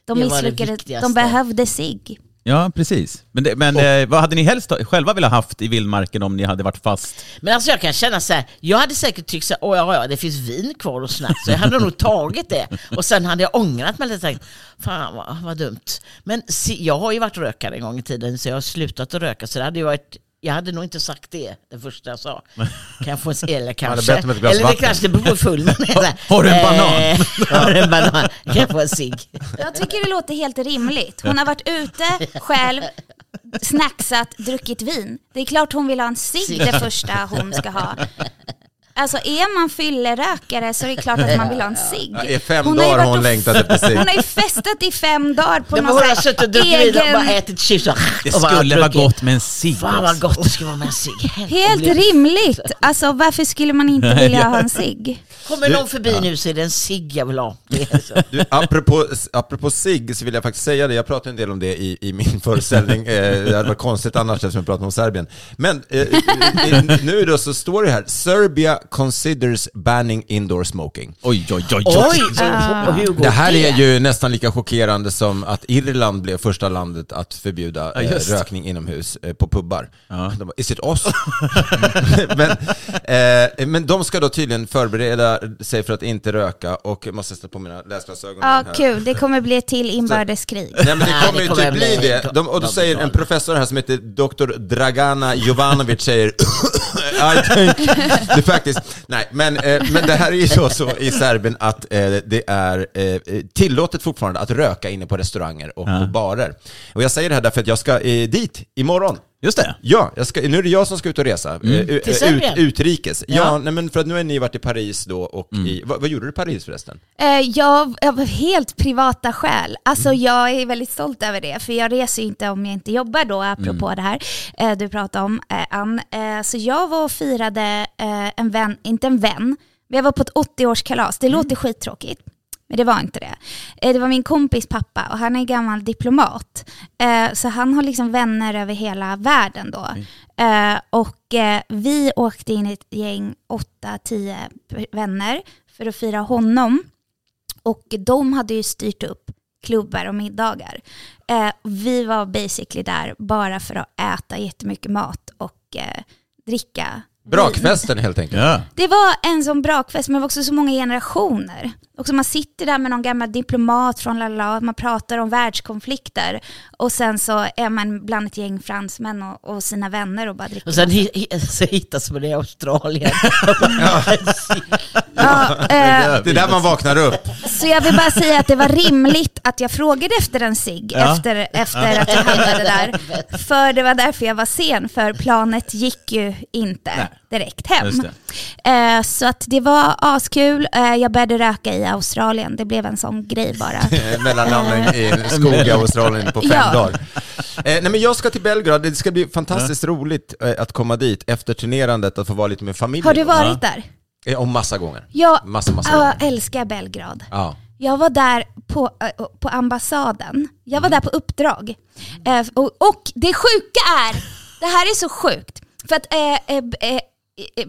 de misslyckades, de behövde cigg. Ja, precis. Men, det, men eh, vad hade ni helst själva velat haft i vildmarken om ni hade varit fast? Men alltså jag kan känna så här, jag hade säkert tyckt så här, åh ja, ja, det finns vin kvar och snacks, så jag hade nog tagit det. Och sen hade jag ångrat mig lite och tänkt, fan vad, vad dumt. Men se, jag har ju varit rökare en gång i tiden, så jag har slutat att röka, så det hade ju varit jag hade nog inte sagt det, det första jag sa. Kan jag få en, eller kanske, eller det kanske det beror på full. Men här, Har du en banan? eh, har du en banan? Kan jag få en cigg? Jag tycker det låter helt rimligt. Hon har varit ute själv, snacksat, druckit vin. Det är klart hon vill ha en cigg det första hon ska ha. Alltså är man fyllerökare så är det klart att man vill ha en cigg. Ja, I fem Hon dagar varit har hon längtat efter cigg. Hon har ju festat i fem dagar på Ja, någon hon har sån suttit och här vidare och bara egen... ätit chips och, Det skulle vara gott med en cigg Fan vad också. gott det ska vara med en cigg. Helt rimligt. Alltså varför skulle man inte vilja ja. ha en cigg? Kommer någon förbi nu så är det en cigg jag vill ha. Du, apropå, apropå SIG så vill jag faktiskt säga det, jag pratade en del om det i, i min föreställning, eh, det hade varit konstigt annars eftersom jag pratade om Serbien. Men eh, eh, nu då så står det här, Serbia considers banning indoor smoking. Oj, oj, oj, oj. Oj, Ah. går Det här är ju nästan lika chockerande som att Irland blev första landet att förbjuda Ja, just. rökning inomhus eh, på pubbar. Ja. De bara, Is it us? men, eh, men de ska då tydligen förbereda sig för att inte röka och jag måste sätta på mina läsglasögon. Ja, kul. Det kommer bli ett till inbördeskrig. Nej men det kommer det ju kommer typ bli det. De, och då säger en professor här som heter Dr. Dragana Jovanovic säger I think det faktiskt, nej men, eh, men det här är ju så, så i Serbien att eh, det är eh, tillåtet fortfarande att röka inne på restauranger och på barer. Och jag säger det här därför att jag ska eh, dit imorgon. Just det. Ja, jag ska, nu är det jag som ska ut och resa. Eh, u- Till ut, utrikes. Ja, Ja. nej, men för att nu har ni varit i Paris då och i, vad, vad gjorde du i Paris förresten? Eh, jag, av helt privata skäl. Alltså jag är väldigt stolt över det, för jag reser ju inte om jag inte jobbar då, apropå det här eh, du pratade om, eh, Ann. Eh, så jag var och firade eh, en vän, inte en vän, men jag var på ett 80-årskalas. Det låter skittråkigt. Men det var inte det. Eh, Det var min kompis pappa och han är gammal diplomat. Eh, Så han har liksom vänner över hela världen då. Eh, Och vi åkte in ett gäng, 8-10 vänner för att fira honom. Och de hade ju styrt upp klubbar och middagar. Vi var basically där bara för att äta jättemycket mat och dricka. Brakfesten helt enkelt. Ja. Det var en sån brakfest, men det var också så många generationer. Också man sitter där med någon gammal diplomat från Lala, man pratar om världskonflikter och sen så är man bland ett gäng fransmän och, och sina vänner och bara dricker. Och sen så hittas man i Australien. ja, eh, Det är där man vaknar upp. så jag vill bara säga att det var rimligt att jag frågade efter en cigg Ja. efter, efter att jag hamnade där. För det var därför jag var sen, för planet gick ju inte Nej. direkt hem. Just Eh, så att det var askul. Eh, jag började röka i Australien, det blev en sån grej bara. mellanlandning i en skog i Australien på fem Ja. dagar. Eh, nej men jag ska till Belgrad, det ska bli fantastiskt roligt eh, att komma dit efter turnerandet, att få vara lite med familjen. Har du varit där? Eh, och massa gånger. Jag Massa, massa jag gånger. älskar Belgrad. Ja. Jag var där på, äh, på ambassaden. Jag var där på uppdrag. Eh, och, och det sjuka är, det här är så sjukt, för att eh, eh, eh, eh,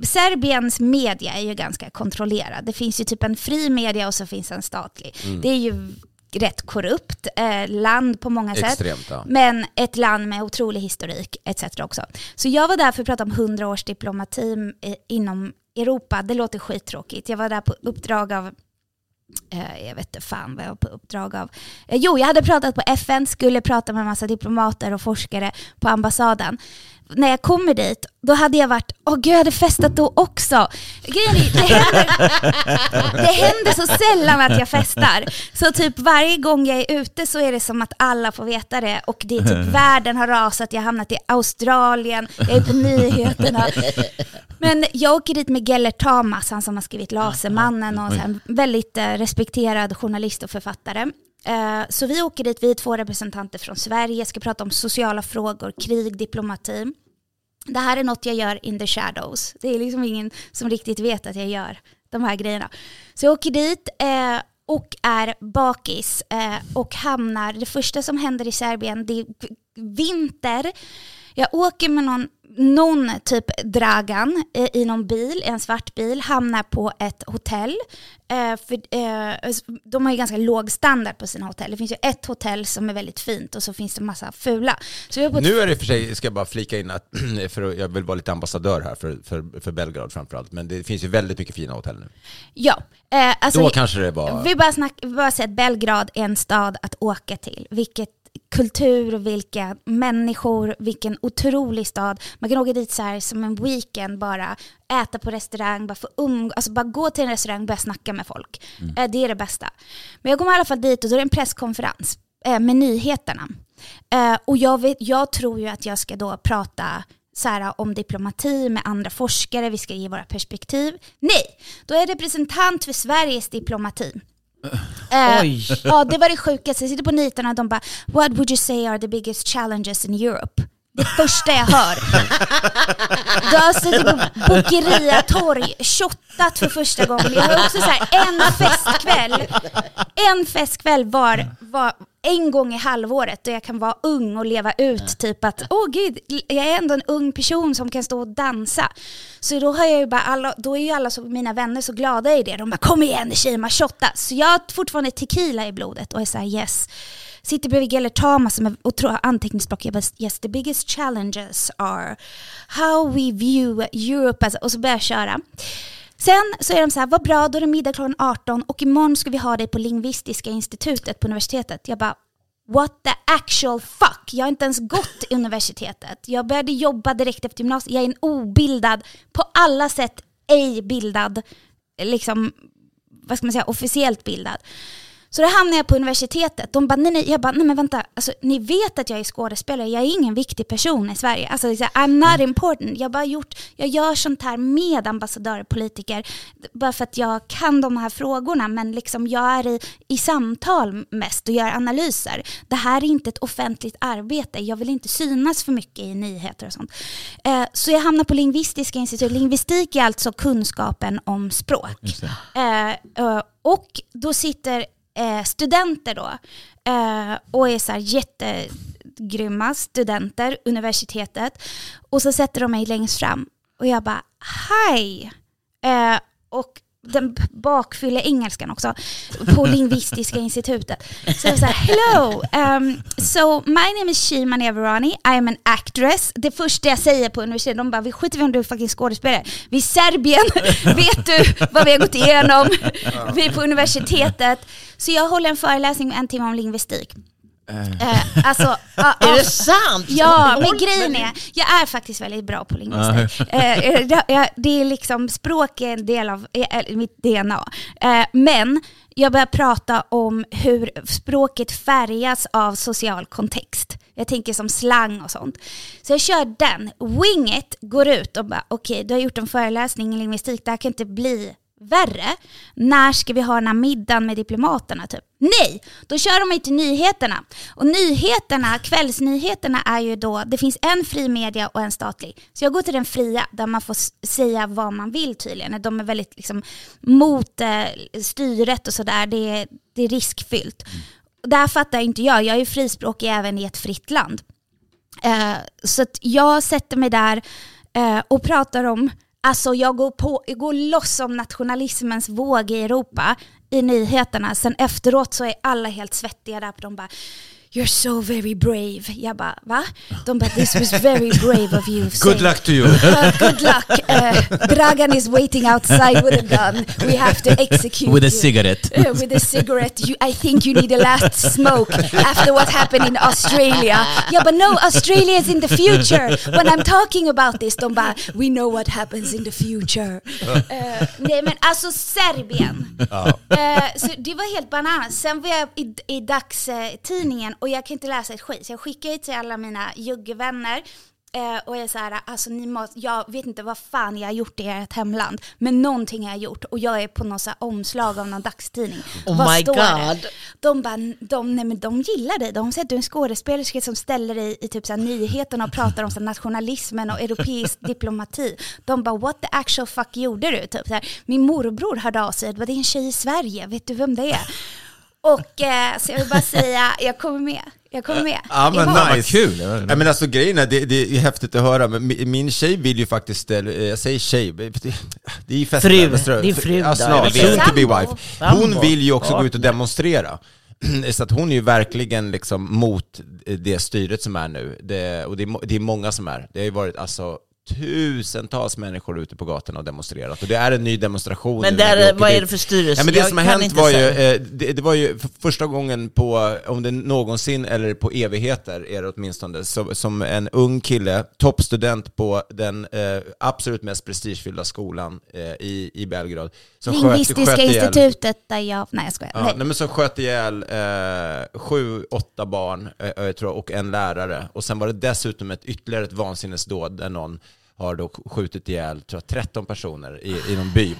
Serbiens media är ju ganska kontrollerad. Det finns ju typ en fri media och så finns en statlig. Det är ju rätt korrupt eh, land på många sätt. Extremt, ja. Men ett land med otrolig historik etc. också. Så jag var där för att prata om 100 års diplomati eh, inom Europa. Det låter skittråkigt. Jag var där på uppdrag av Eh, jag vet inte fan vad jag var på uppdrag av. Eh, jo, jag hade pratat på FN, skulle prata med en massa diplomater och forskare på ambassaden. När jag kommer dit, då hade jag varit, åh gud jag hade festat då också. Grejen är, det, händer, det händer så sällan att jag festar. Så typ varje gång jag är ute så är det som att alla får veta det och det är typ världen har rasat, jag har hamnat i Australien, jag är på nyheterna. Men jag åker dit med Gellert Tamas, han som har skrivit Lasermannen och en väldigt eh, respekterad journalist och författare. Eh, så vi åker dit, vi är två representanter från Sverige, ska prata om sociala frågor, krig, diplomati. Det här är något jag gör in the shadows. Det är liksom ingen som riktigt vet att jag gör de här grejerna. Så jag åker dit eh, och är bakis eh, och hamnar, det första som händer i Serbien, det är vinter. Jag åker med någon, någon typ Dragan i någon bil, en svart bil, hamnar på ett hotell. Eh, för, eh, de har ju ganska låg standard på sina hotell. Det finns ju ett hotell som är väldigt fint och så finns det massa fula. Vi Nu är det för sig, ska jag bara flika in att, för jag vill vara lite ambassadör här för, för, för Belgrad framförallt, men det finns ju väldigt mycket fina hotell nu. Ja. Eh, alltså, Då kanske det var... Vi bara, snack, vi bara säga att Belgrad är en stad att åka till. Vilket kultur, vilka människor, vilken otrolig stad. Man kan åka dit så här som en weekend bara, äta på restaurang, bara, få um, alltså bara gå till en restaurang och börja snacka med folk. Eh, det är det bästa. Men jag kommer i alla fall dit och då är det en presskonferens eh, med nyheterna. Eh, och jag, vet, jag tror ju att jag ska då prata så här, om diplomati med andra forskare, vi ska ge våra perspektiv. Nej, då är representant för Sveriges diplomati. Eh, Oj. ja, det var det sjukaste. Jag sitter på nitarna och de bara “What would you say are the biggest challenges in Europe?” Det första jag hör. Du har suttit på Bokeria torg, shottat för första gången. Jag har också så här, en festkväll, en festkväll var, var en gång i halvåret då jag kan vara ung och leva ut typ att åh gud, jag är ändå en ung person som kan stå och dansa. Så då har jag ju bara alla, då är ju alla så, mina vänner så glada i det. De bara kom igen tjejer, shotta. Så jag har fortfarande tequila i blodet och är såhär yes. Sitter bredvid Gellert Tamas som är otro- anteckningsblock. Jag bara yes the biggest challenges are how we view Europe och så börjar jag köra. Sen så är de så här, vad bra, då är det middag klockan 18 och imorgon ska vi ha dig på Lingvistiska institutet på universitetet. Jag bara, what the actual fuck? Jag har inte ens gått i universitetet. Jag började jobba direkt efter gymnasiet. Jag är en obildad, på alla sätt ej bildad, liksom, vad ska man säga, officiellt bildad. Så då hamnade jag på universitetet. De bara, nej, nej. Jag bara, nej men vänta, alltså, ni vet att jag är skådespelare, jag är ingen viktig person i Sverige. Alltså, I'm not important. Jag, bara gjort, jag gör sånt här med ambassadörer och politiker, bara för att jag kan de här frågorna, men liksom jag är i, i samtal mest och gör analyser. Det här är inte ett offentligt arbete, jag vill inte synas för mycket i nyheter och sånt. Eh, så jag hamnar på Lingvistiska institutet. Lingvistik är alltså kunskapen om språk. Eh, eh, och då sitter eh, studenter då eh, och är så här jättegrymma studenter, universitetet. Och så sätter de mig längst fram och jag bara hej. Eh, och den bakfyller engelskan också på Lingvistiska institutet. Så jag här, hello, um, so my name is Shima Nevarani, I am an actress. Det första jag säger på universitetet, de bara, vi skiter i om du är faktiskt skådespelare. Vi är Serbien, vet du vad vi har gått igenom? Vi är på universitetet. Så jag håller en föreläsning med en timme om lingvistik. Eh, alltså, ja, Är ja. det sant? Ja, men grejen är, jag är faktiskt väldigt bra på lingvistik. Eh, eh, det- det är liksom, språk är en del av eh, mitt DNA. Eh, Men jag börjar prata om hur språket färgas av social kontext. Jag tänker som slang och sånt. Så jag kör den. Winget går ut och bara, okej, du har gjort en föreläsning i lingvistik, det här kan inte bli värre. När ska vi ha den här middagen med diplomaterna? Typ? Nej, då kör de mig till nyheterna. Och nyheterna, kvällsnyheterna är ju då, det finns en fri media och en statlig. Så jag går till den fria där man får säga vad man vill tydligen. De är väldigt liksom mot eh, styret och sådär, det är, det är riskfyllt. Och där fattar inte jag, jag är ju frispråkig även i ett fritt land. Eh, så att jag sätter mig där eh, och pratar om, alltså jag går, på, jag går loss om nationalismens våg i Europa i nyheterna. Sen efteråt så är alla helt svettiga där, de bara You're so very brave. Jag bara, va? De bara, this was very brave of you. Good luck to you. Uh, good luck. Uh, Dragan is waiting outside with a gun. We have to execute With a you. cigarette. Uh, with a cigarette. You, I think you need a last smoke after what happened in Australia. Yeah, but no, Australia is in the future. When I'm talking about this, de bara, we know what happens in the future. Uh, nej men alltså Serbien. Så det var helt bananas. Sen var jag i, i dagstidningen och jag kan inte läsa ett skit. Så jag skickar ju till alla mina juggevänner eh, och jag är så här, alltså ni måste, jag vet inte vad fan jag har gjort i ert hemland, men någonting har jag gjort och jag är på någon så omslag av någon dagstidning. Oh vad my står det? God. De bara, de, nej, men de gillar dig. De säger att du är en skådespelerska som ställer dig i typ så här nyheterna och pratar om så här nationalismen och europeisk diplomati. De bara, what the actual fuck gjorde du? Typ så här, Min morbror hörde av sig, det är en tjej i Sverige, vet du vem det är? Och eh, så jag vill bara säga, jag kommer med. Jag kommer med. Ja men Imorgon. nice. kul. Ja, men alltså grejen är, det, det är häftigt att höra, men min- min tjej vill ju faktiskt, eh, jag säger tjej, det det är ju fest Fru. Västerö- Din fru Ja, snart, soon to be wife. Hon vill ju också gå ut och demonstrera. Så att hon är ju verkligen liksom mot det styret som är nu. Det, och det är, det är många som är. Det har ju varit alltså tusentals människor ute på gatorna och demonstrerat. Och det är en ny demonstration. Men där, vad är det för styrelse? Ja, men det Jag som har hänt var ju, eh, det, det var ju för första gången på, om det någonsin eller på evigheter är det åtminstone, så, som en ung kille, toppstudent på den eh, absolut mest prestigefyllda skolan eh, i, i Belgrad. Som sköt- Lingvistiska sköt ihjäl- institutet där jag... Nej jag skojar. Ja, Nej. nej, men som sköt ihjäl eh, sju, åtta barn eh, jag tror, och en lärare. Och sen var det dessutom ett ytterligare ett vansinnesdåd där någon har då skjutit ihjäl tror jag, 13 personer i, i någon by.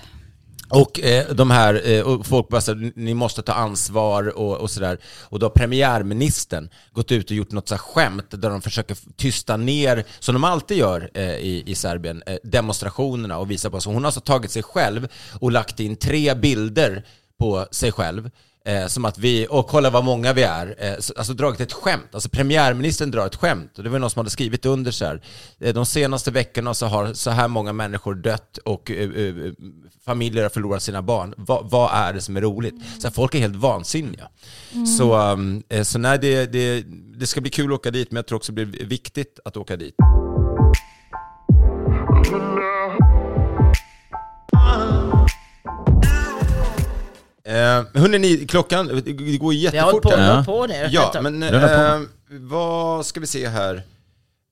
Och eh, de här, eh, och folk bara så, här, ni måste ta ansvar och, och sådär. Och då har premiärministern gått ut och gjort något så här skämt där de försöker tysta ner, som de alltid gör eh, i, i Serbien, eh, demonstrationerna och visa på. Så hon har alltså tagit sig själv och lagt in tre bilder på sig själv. Eh, som att vi, och kolla vad många vi är. Eh, så, alltså dragit ett skämt. Alltså premiärministern drar ett skämt. Och det var någon som hade skrivit under så här. Eh, de senaste veckorna så har så här många människor dött och eh, eh, familjer har förlorat sina barn. Va, vad är det som är roligt? Så här, folk är helt vansinniga. Så, um, eh, så nej, det, det, det ska bli kul att åka dit, men jag tror också det blir viktigt att åka dit. Eh, ni, klockan, det går Vi har hållit jättefort på, här. Ja. på nu. Ja, men eh, vad ska vi se här?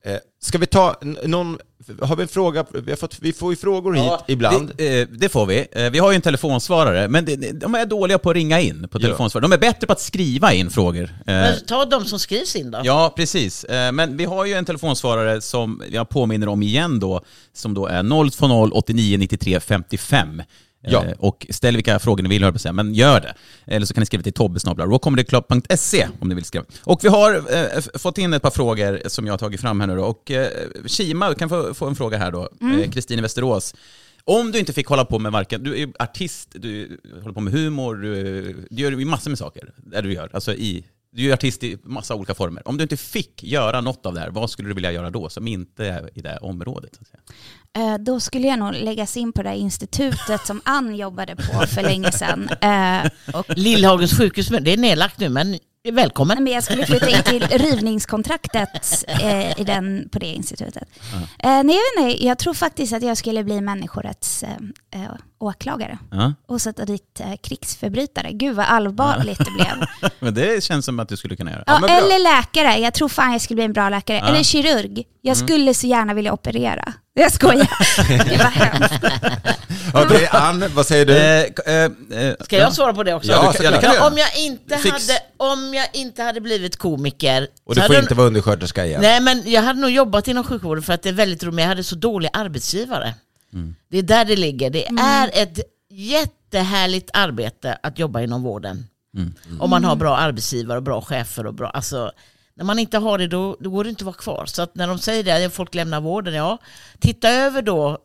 Eh, ska vi ta någon, har vi en fråga? Vi, har fått, vi får ju frågor hit Ja, ibland. Det, eh, det får vi. Eh, Vi har ju en telefonsvarare, men det, det- de är dåliga på att ringa in på Ja. telefonsvarare. De är bättre på att skriva in frågor. Eh, Men ta de som skrivs in då. Ja, precis. Eh, Men vi har ju en telefonsvarare som jag påminner om igen då, som då är 020 89 93 55. Eh, Ja. Och ställ vilka frågor ni vill, jag på säga, men gör det. Eller så kan ni skriva till tobbesnabla.se om ni vill skriva. Och vi har eh, fått in ett par frågor som jag har tagit fram här nu då. Och eh, Kima, du kan få, få en fråga här då. Eh, Kristin i Västerås. Om du inte fick hålla på med varken, du är artist, du håller på med humor, du, du gör ju massor med saker där du gör, alltså i, du är ju artist i massa olika former. Om du inte fick göra något av det här, vad skulle du vilja göra då som inte är i det här området? Så att säga? Eh, Då skulle jag nog läggas in på det här institutet som Ann jobbade på för länge sedan. Eh, Lillhagens sjukhus, det är nedlagt nu, men välkommen. men jag skulle flytta in till rivningskontraktet eh, i den, på det institutet. Eh, nej, jag, vet inte, jag tror faktiskt att jag skulle bli människorätts eh, eh, åklagare Ja. och sätta dit eh, krigsförbrytare. Gud vad allvarligt det blev. Men det känns som att du skulle kunna göra. Ja, bra. eller läkare. Jag tror fan jag skulle bli en bra läkare. Eller kirurg. Jag skulle så gärna vilja operera. Jag skojar. Det var hemskt. Okej, Ann, vad säger du? Eh, eh, eh, Ska jag svara på det också? Ja, såklart. det kan Ja, om, jag inte Fix. hade, om jag inte hade blivit komiker... och du får hade inte vara undersköterska igen. Nej, men jag hade nog jobbat inom sjukvården för att det är väldigt roligt, men jag hade så dålig arbetsgivare. Det är där det ligger. Det är ett jättehärligt arbete att jobba inom vården. Om man har bra arbetsgivare och bra chefer och bra... Alltså, när man inte har det då, då går det inte att vara kvar. Så att när de säger det, att folk lämnar vården, ja, titta över då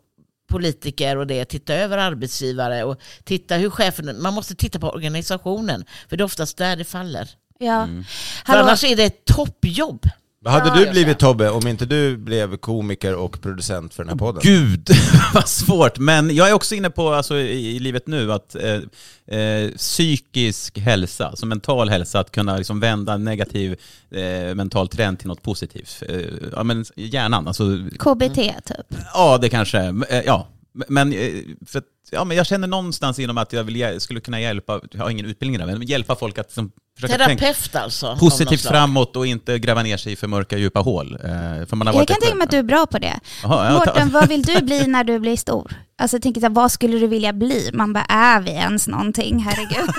politiker och det, titta över arbetsgivare och titta hur chefen, man måste titta på organisationen, för det är oftast där det faller. Ja. För Hallå, annars är det ett toppjobb. Vad hade Ja, du blivit Tobbe om inte du blev komiker och producent för den här podden? Gud, vad svårt. Men jag är också inne på, alltså, i, i livet nu, att eh, eh, psykisk hälsa, alltså mental hälsa, att kunna liksom vända en negativ eh, mental trend till något positivt. Eh, ja, men hjärnan, alltså, KBT typ. ja det kanske, eh, ja. Men, eh, för, att- ja, men jag känner någonstans inom att jag vill, skulle kunna hjälpa, jag har ingen utbildning där, men hjälpa folk att liksom, försöka tänka Terapeut alltså. av något positivt framåt och inte gräva ner sig i för mörka djupa hål. Eh, för man har Jag kan tänka mig att du är bra på det. Ta- Mårten, vad vill du bli när du blir stor? Alltså jag tänker så här, vad skulle du vilja bli? Man bara, är vi ens någonting? Herregud.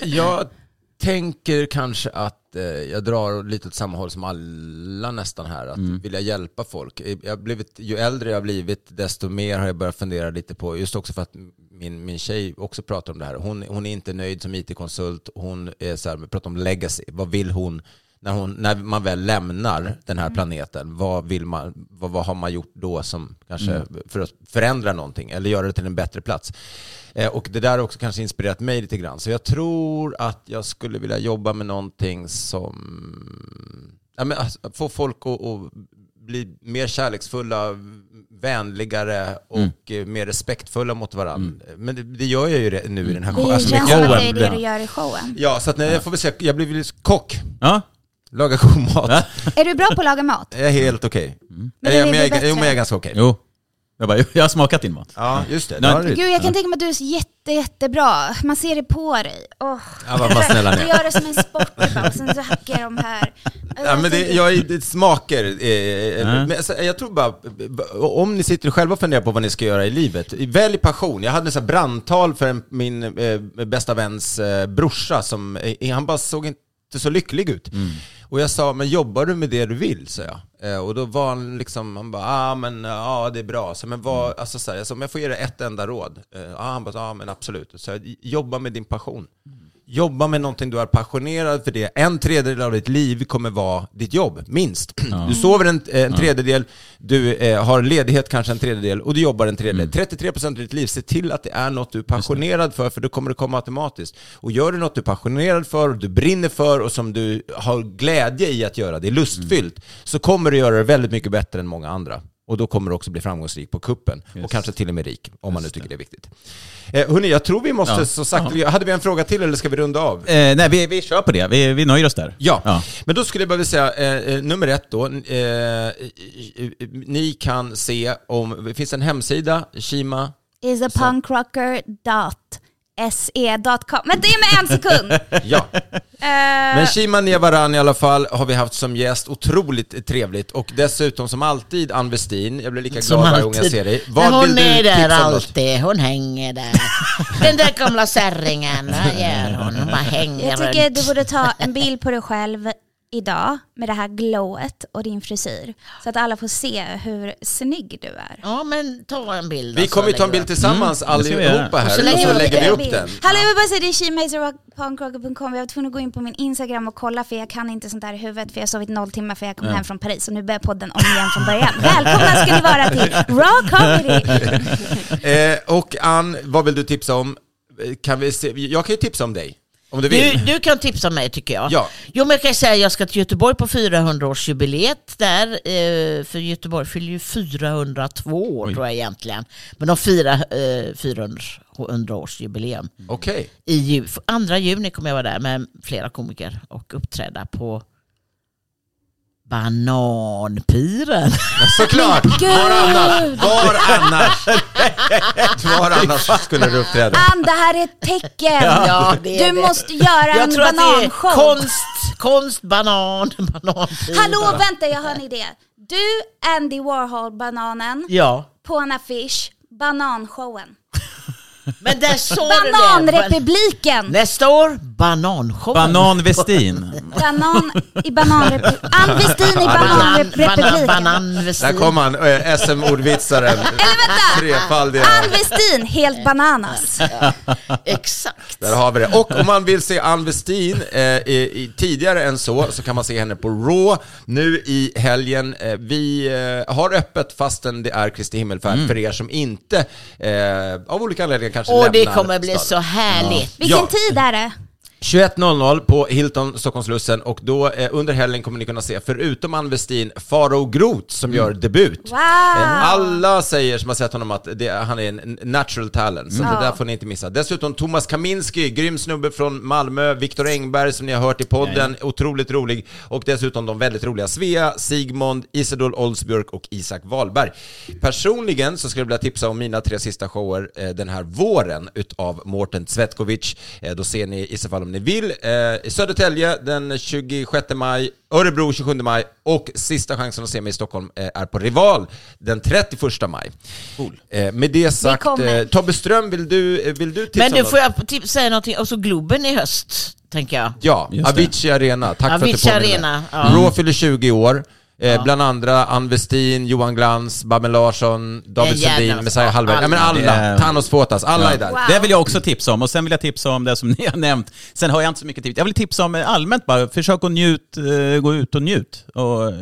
Jag tänker kanske att eh, jag drar lite åt samma håll som alla nästan här, att vilja hjälpa folk. Jag blivit, ju äldre jag har blivit, desto mer har jag börjat fundera lite på, just också för att min, min tjej också pratar om det här. Hon, hon är inte nöjd som IT-konsult, hon är så här, pratar om legacy, vad vill hon? När, hon, när man väl lämnar den här planeten, vad, vill man, vad, vad har man gjort då som kanske för att förändra någonting eller göra det till en bättre plats? Eh, och det där har också kanske inspirerat mig lite grann. Så jag tror att jag skulle vilja jobba med någonting som ja, men, alltså, få folk att, att bli mer kärleksfulla, vänligare och eh, mer respektfulla mot varandra. Men det, det gör jag ju det nu i den här Det showen. Alltså, med känns som att det är showen. det du gör i showen. Ja, så att nej, jag får väl säga, jag blir väl kock. Ja, Laga god mat. Är du bra på att laga mat? Jag är helt okej. Men Eh, den men jag, är- bättre. jo, men jag är ganska okej. Jo. Jag, bara, jag har smakat din mat. Ja, just det. Nej. det. Gud, jag kan tänka mig att du är jätte, jättebra. Man ser det på dig. Oh. Ja, vad- vad snälla ni Du är. gör det som en sport bara, och sen så hackar de här. Ja, men det, jag, är- det smakar. Eh, Mm. men, alltså, jag tror bara, om ni sitter själva och funderar på vad ni ska göra i livet, välj passion. Jag hade en sån här brandtal för en, min eh, bästa väns eh, brorsa, som, eh, han bara såg inte så lycklig ut. Och jag sa, men jobbar du med det du vill? sa jag. Eh, och då var han liksom, han bara, ah, men ja det är bra. Så, men vad, alltså, så här, jag sa, om jag får ge dig ett enda råd? Eh, ah, han bara, ja men absolut. Så jag, jobba med din passion. Jobba med någonting du är passionerad för det. En tredjedel av ditt liv kommer vara ditt jobb, minst. Du sover en, en tredjedel, du eh, har ledighet kanske en tredjedel och du jobbar en tredjedel. 33% av ditt liv, se till att det är något du är passionerad för, för då kommer det komma automatiskt. Och gör du något du är passionerad för, och du brinner för och som du har glädje i att göra, det är lustfyllt, så kommer du göra det väldigt mycket bättre än många andra. Och då kommer du också bli framgångsrik på kuppen. Och kanske till och med rik, om man nu tycker det är viktigt. Eh, hörni, jag tror vi måste Ja. så sagt, hade vi en fråga till eller ska vi runda av? Eh, nej, vi, vi kör på det. Vi, vi nöjer oss där. Ja. Ja. men då skulle jag bara vilja säga, eh, eh, nummer ett då, eh, ni kan se om, det finns en hemsida, Shima, isapunkrocker.se.com. Men det är med en sekund! ja. Eh, Men Shima Niavaran i alla fall har vi haft som gäst, otroligt trevligt och dessutom som alltid Ann Westin, jag blir lika glad varje gång jag ser dig. Men hon är där tipsa om något? alltid, hon hänger där. Den där gamla särringen, vad gör hon? Hon bara hänger jag tycker runt. du borde ta en bild på dig själv idag med det här glowet och din frisyr. Så att alla får se hur snygg du är. Ja men ta en bild. Vi och så kommer ju ta en bild tillsammans Mm, allihopa Och här så och lägger så vi lägger vi upp bild. den. Hallå jag vill bara säga det är shemaiserpunkrocker.com. Jag var tvungen att gå in på min Instagram och kolla för jag kan inte sånt där i huvudet för jag har sovit noll timmar för jag kom hem från Paris och nu börjar podden om igen från början. Välkomna ska ni vara till Raw Comedy! Eh, och Ann, vad vill du tipsa om? Eh, Kan vi se? Jag kan ju tipsa om dig, om du Du, vill. du kan tipsa mig tycker jag. Ja. Jo men jag kan säga att jag ska till Göteborg på 400-årsjubileet där. Eh, för Göteborg fyller ju 402 år Oj. tror jag egentligen. Men de firar eh, 400-årsjubileum. Okej. I ju, 2 juni kommer jag vara där med flera komiker och uppträda på Bananpiren. Såklart! Var annars? Var annars? Var annars skulle du uppträda? Ann, det här är ett tecken! Ja, det är du det. måste göra Jag en bananshow. konst, konst, banan, bananpir. Hallå vänta, jag har en idé. Du, Andy Warhol, bananen, Ja, på en affisch, bananshowen. men där sa du det. Bananrepubliken! Nästa år, bananshowen. Banan Westin. Banan i bananrepubliken. Ann Westin i Banan, banan, bananrepubliken. banan, Där kom han, eh, SM-ordvitsaren. Eller vänta! Trefaldiga. Ann Westin, helt bananas. Exakt. Där har vi det. Och om man vill se Ann Westin eh, i, tidigare än så, så kan man se henne på Raw nu i helgen. Eh, vi eh, har öppet fastän det är Kristi himmelfärd för er som inte, eh, av olika anledningar kanske Och det lämnar kommer bli staden. så härligt. Vilken Ja. tid är det? 21.00 på Hilton Stockholmslussen och då eh, under helgen kommer ni kunna se, förutom Ann Westin, Faro Groth som gör debut. Wow! Eh, Alla säger som har sett honom att det, han är en natural talent, så det där får ni inte missa. Dessutom Thomas Kaminski, grym snubbe från Malmö, Viktor Engberg som ni har hört i podden, otroligt rolig. Och dessutom de väldigt roliga Svea, Sigmund, Isidol Olsbjörk och Isak Wahlberg. Personligen så skulle jag vilja tipsa om mina tre sista shower eh, den här våren utav Mårten Cvetkovic. Eh, då ser ni i så fall om ni vill. Eh, Södertälje den 26 maj, Örebro 27 maj och sista chansen att se mig i Stockholm eh, är på Rival den 31 maj. Eh, med det sagt, eh, Tobbe Ström, vill du, eh, vill du tipsa Men nu något? får jag typ säga någonting, och så Globen i höst, tänker jag. Ja. Avicii Arena. Tack Avicii för att du påminner. Arena, ja. Raw fyller 20 år. Eh, Bland andra Ann Westin, Johan Glans, Babben Larsson, David Sundin, Messiah Hallberg. Ja men alla. Det- Thanos Fotas, alla är där. Wow. Det vill jag också tipsa om. Och sen vill jag tipsa om det som ni har nämnt. Sen har jag inte så mycket tips. Jag vill tipsa om eh, allmänt bara, försök att njut, eh, gå ut och njut och eh,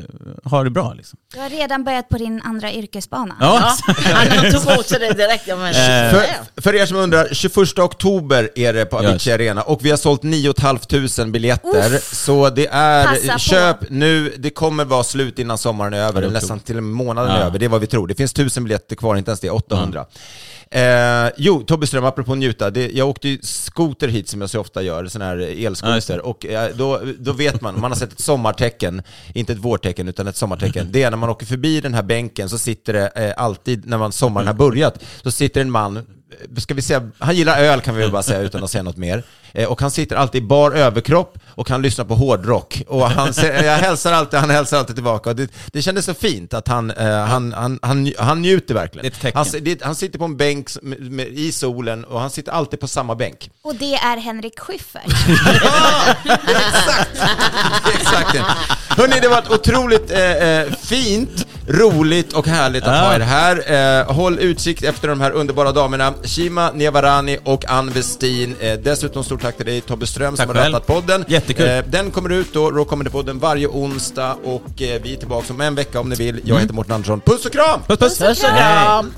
ha det bra liksom. Du har redan börjat på din andra yrkesbana. Ja, han tog åt sig det direkt. Ja, men, För, för er som undrar, 21 oktober är det på Avicii. Arena och vi har sålt 9 500 biljetter. Så det är, Passa på. köp nu, det kommer vara slut slut innan sommaren är över, Ja, är nästan till och med månaden är Ja. över, det är vad vi tror. Det finns tusen biljetter kvar, inte ens det, 800. Eh, jo, Tobbe Ström, apropå njuta, det, jag åkte ju skoter hit som jag så ofta gör, sån här Ja, elskoter, det. och eh, då, då vet man, man har sett ett sommartecken, inte ett vårtecken utan ett sommartecken, det är när man åker förbi den här bänken så sitter det eh, alltid, när man sommaren har börjat, så sitter en man, ska vi säga, han gillar öl kan vi väl bara säga utan att säga något mer, och han sitter alltid i bar överkropp och han lyssnar på hårdrock. Och han, jag hälsar alltid, han hälsar alltid tillbaka. Det, det kändes så fint att han, eh, han, han, han, han njuter verkligen. Det är ett tecken. Han, det, han sitter på en bänk s- med, med, i solen och han sitter alltid på samma bänk. Och det är Henrik Schyffert. Exakt! Exakt. Hörni, det var ett otroligt eh, eh, fint, roligt och härligt att Ja. ha er här. Eh, håll utsikt efter de här underbara damerna, Shima Niavarani och Ann Westin. Eh, dessutom stort tack till dig Tobbe Ström Tack som har rattat podden. Jättekul. Eh, den kommer ut då, Raw Comedy-podden, varje onsdag och eh, vi är tillbaka om en vecka om ni vill. Jag heter Mårten Andersson. Puss och kram! Puss puss! Puss och kram!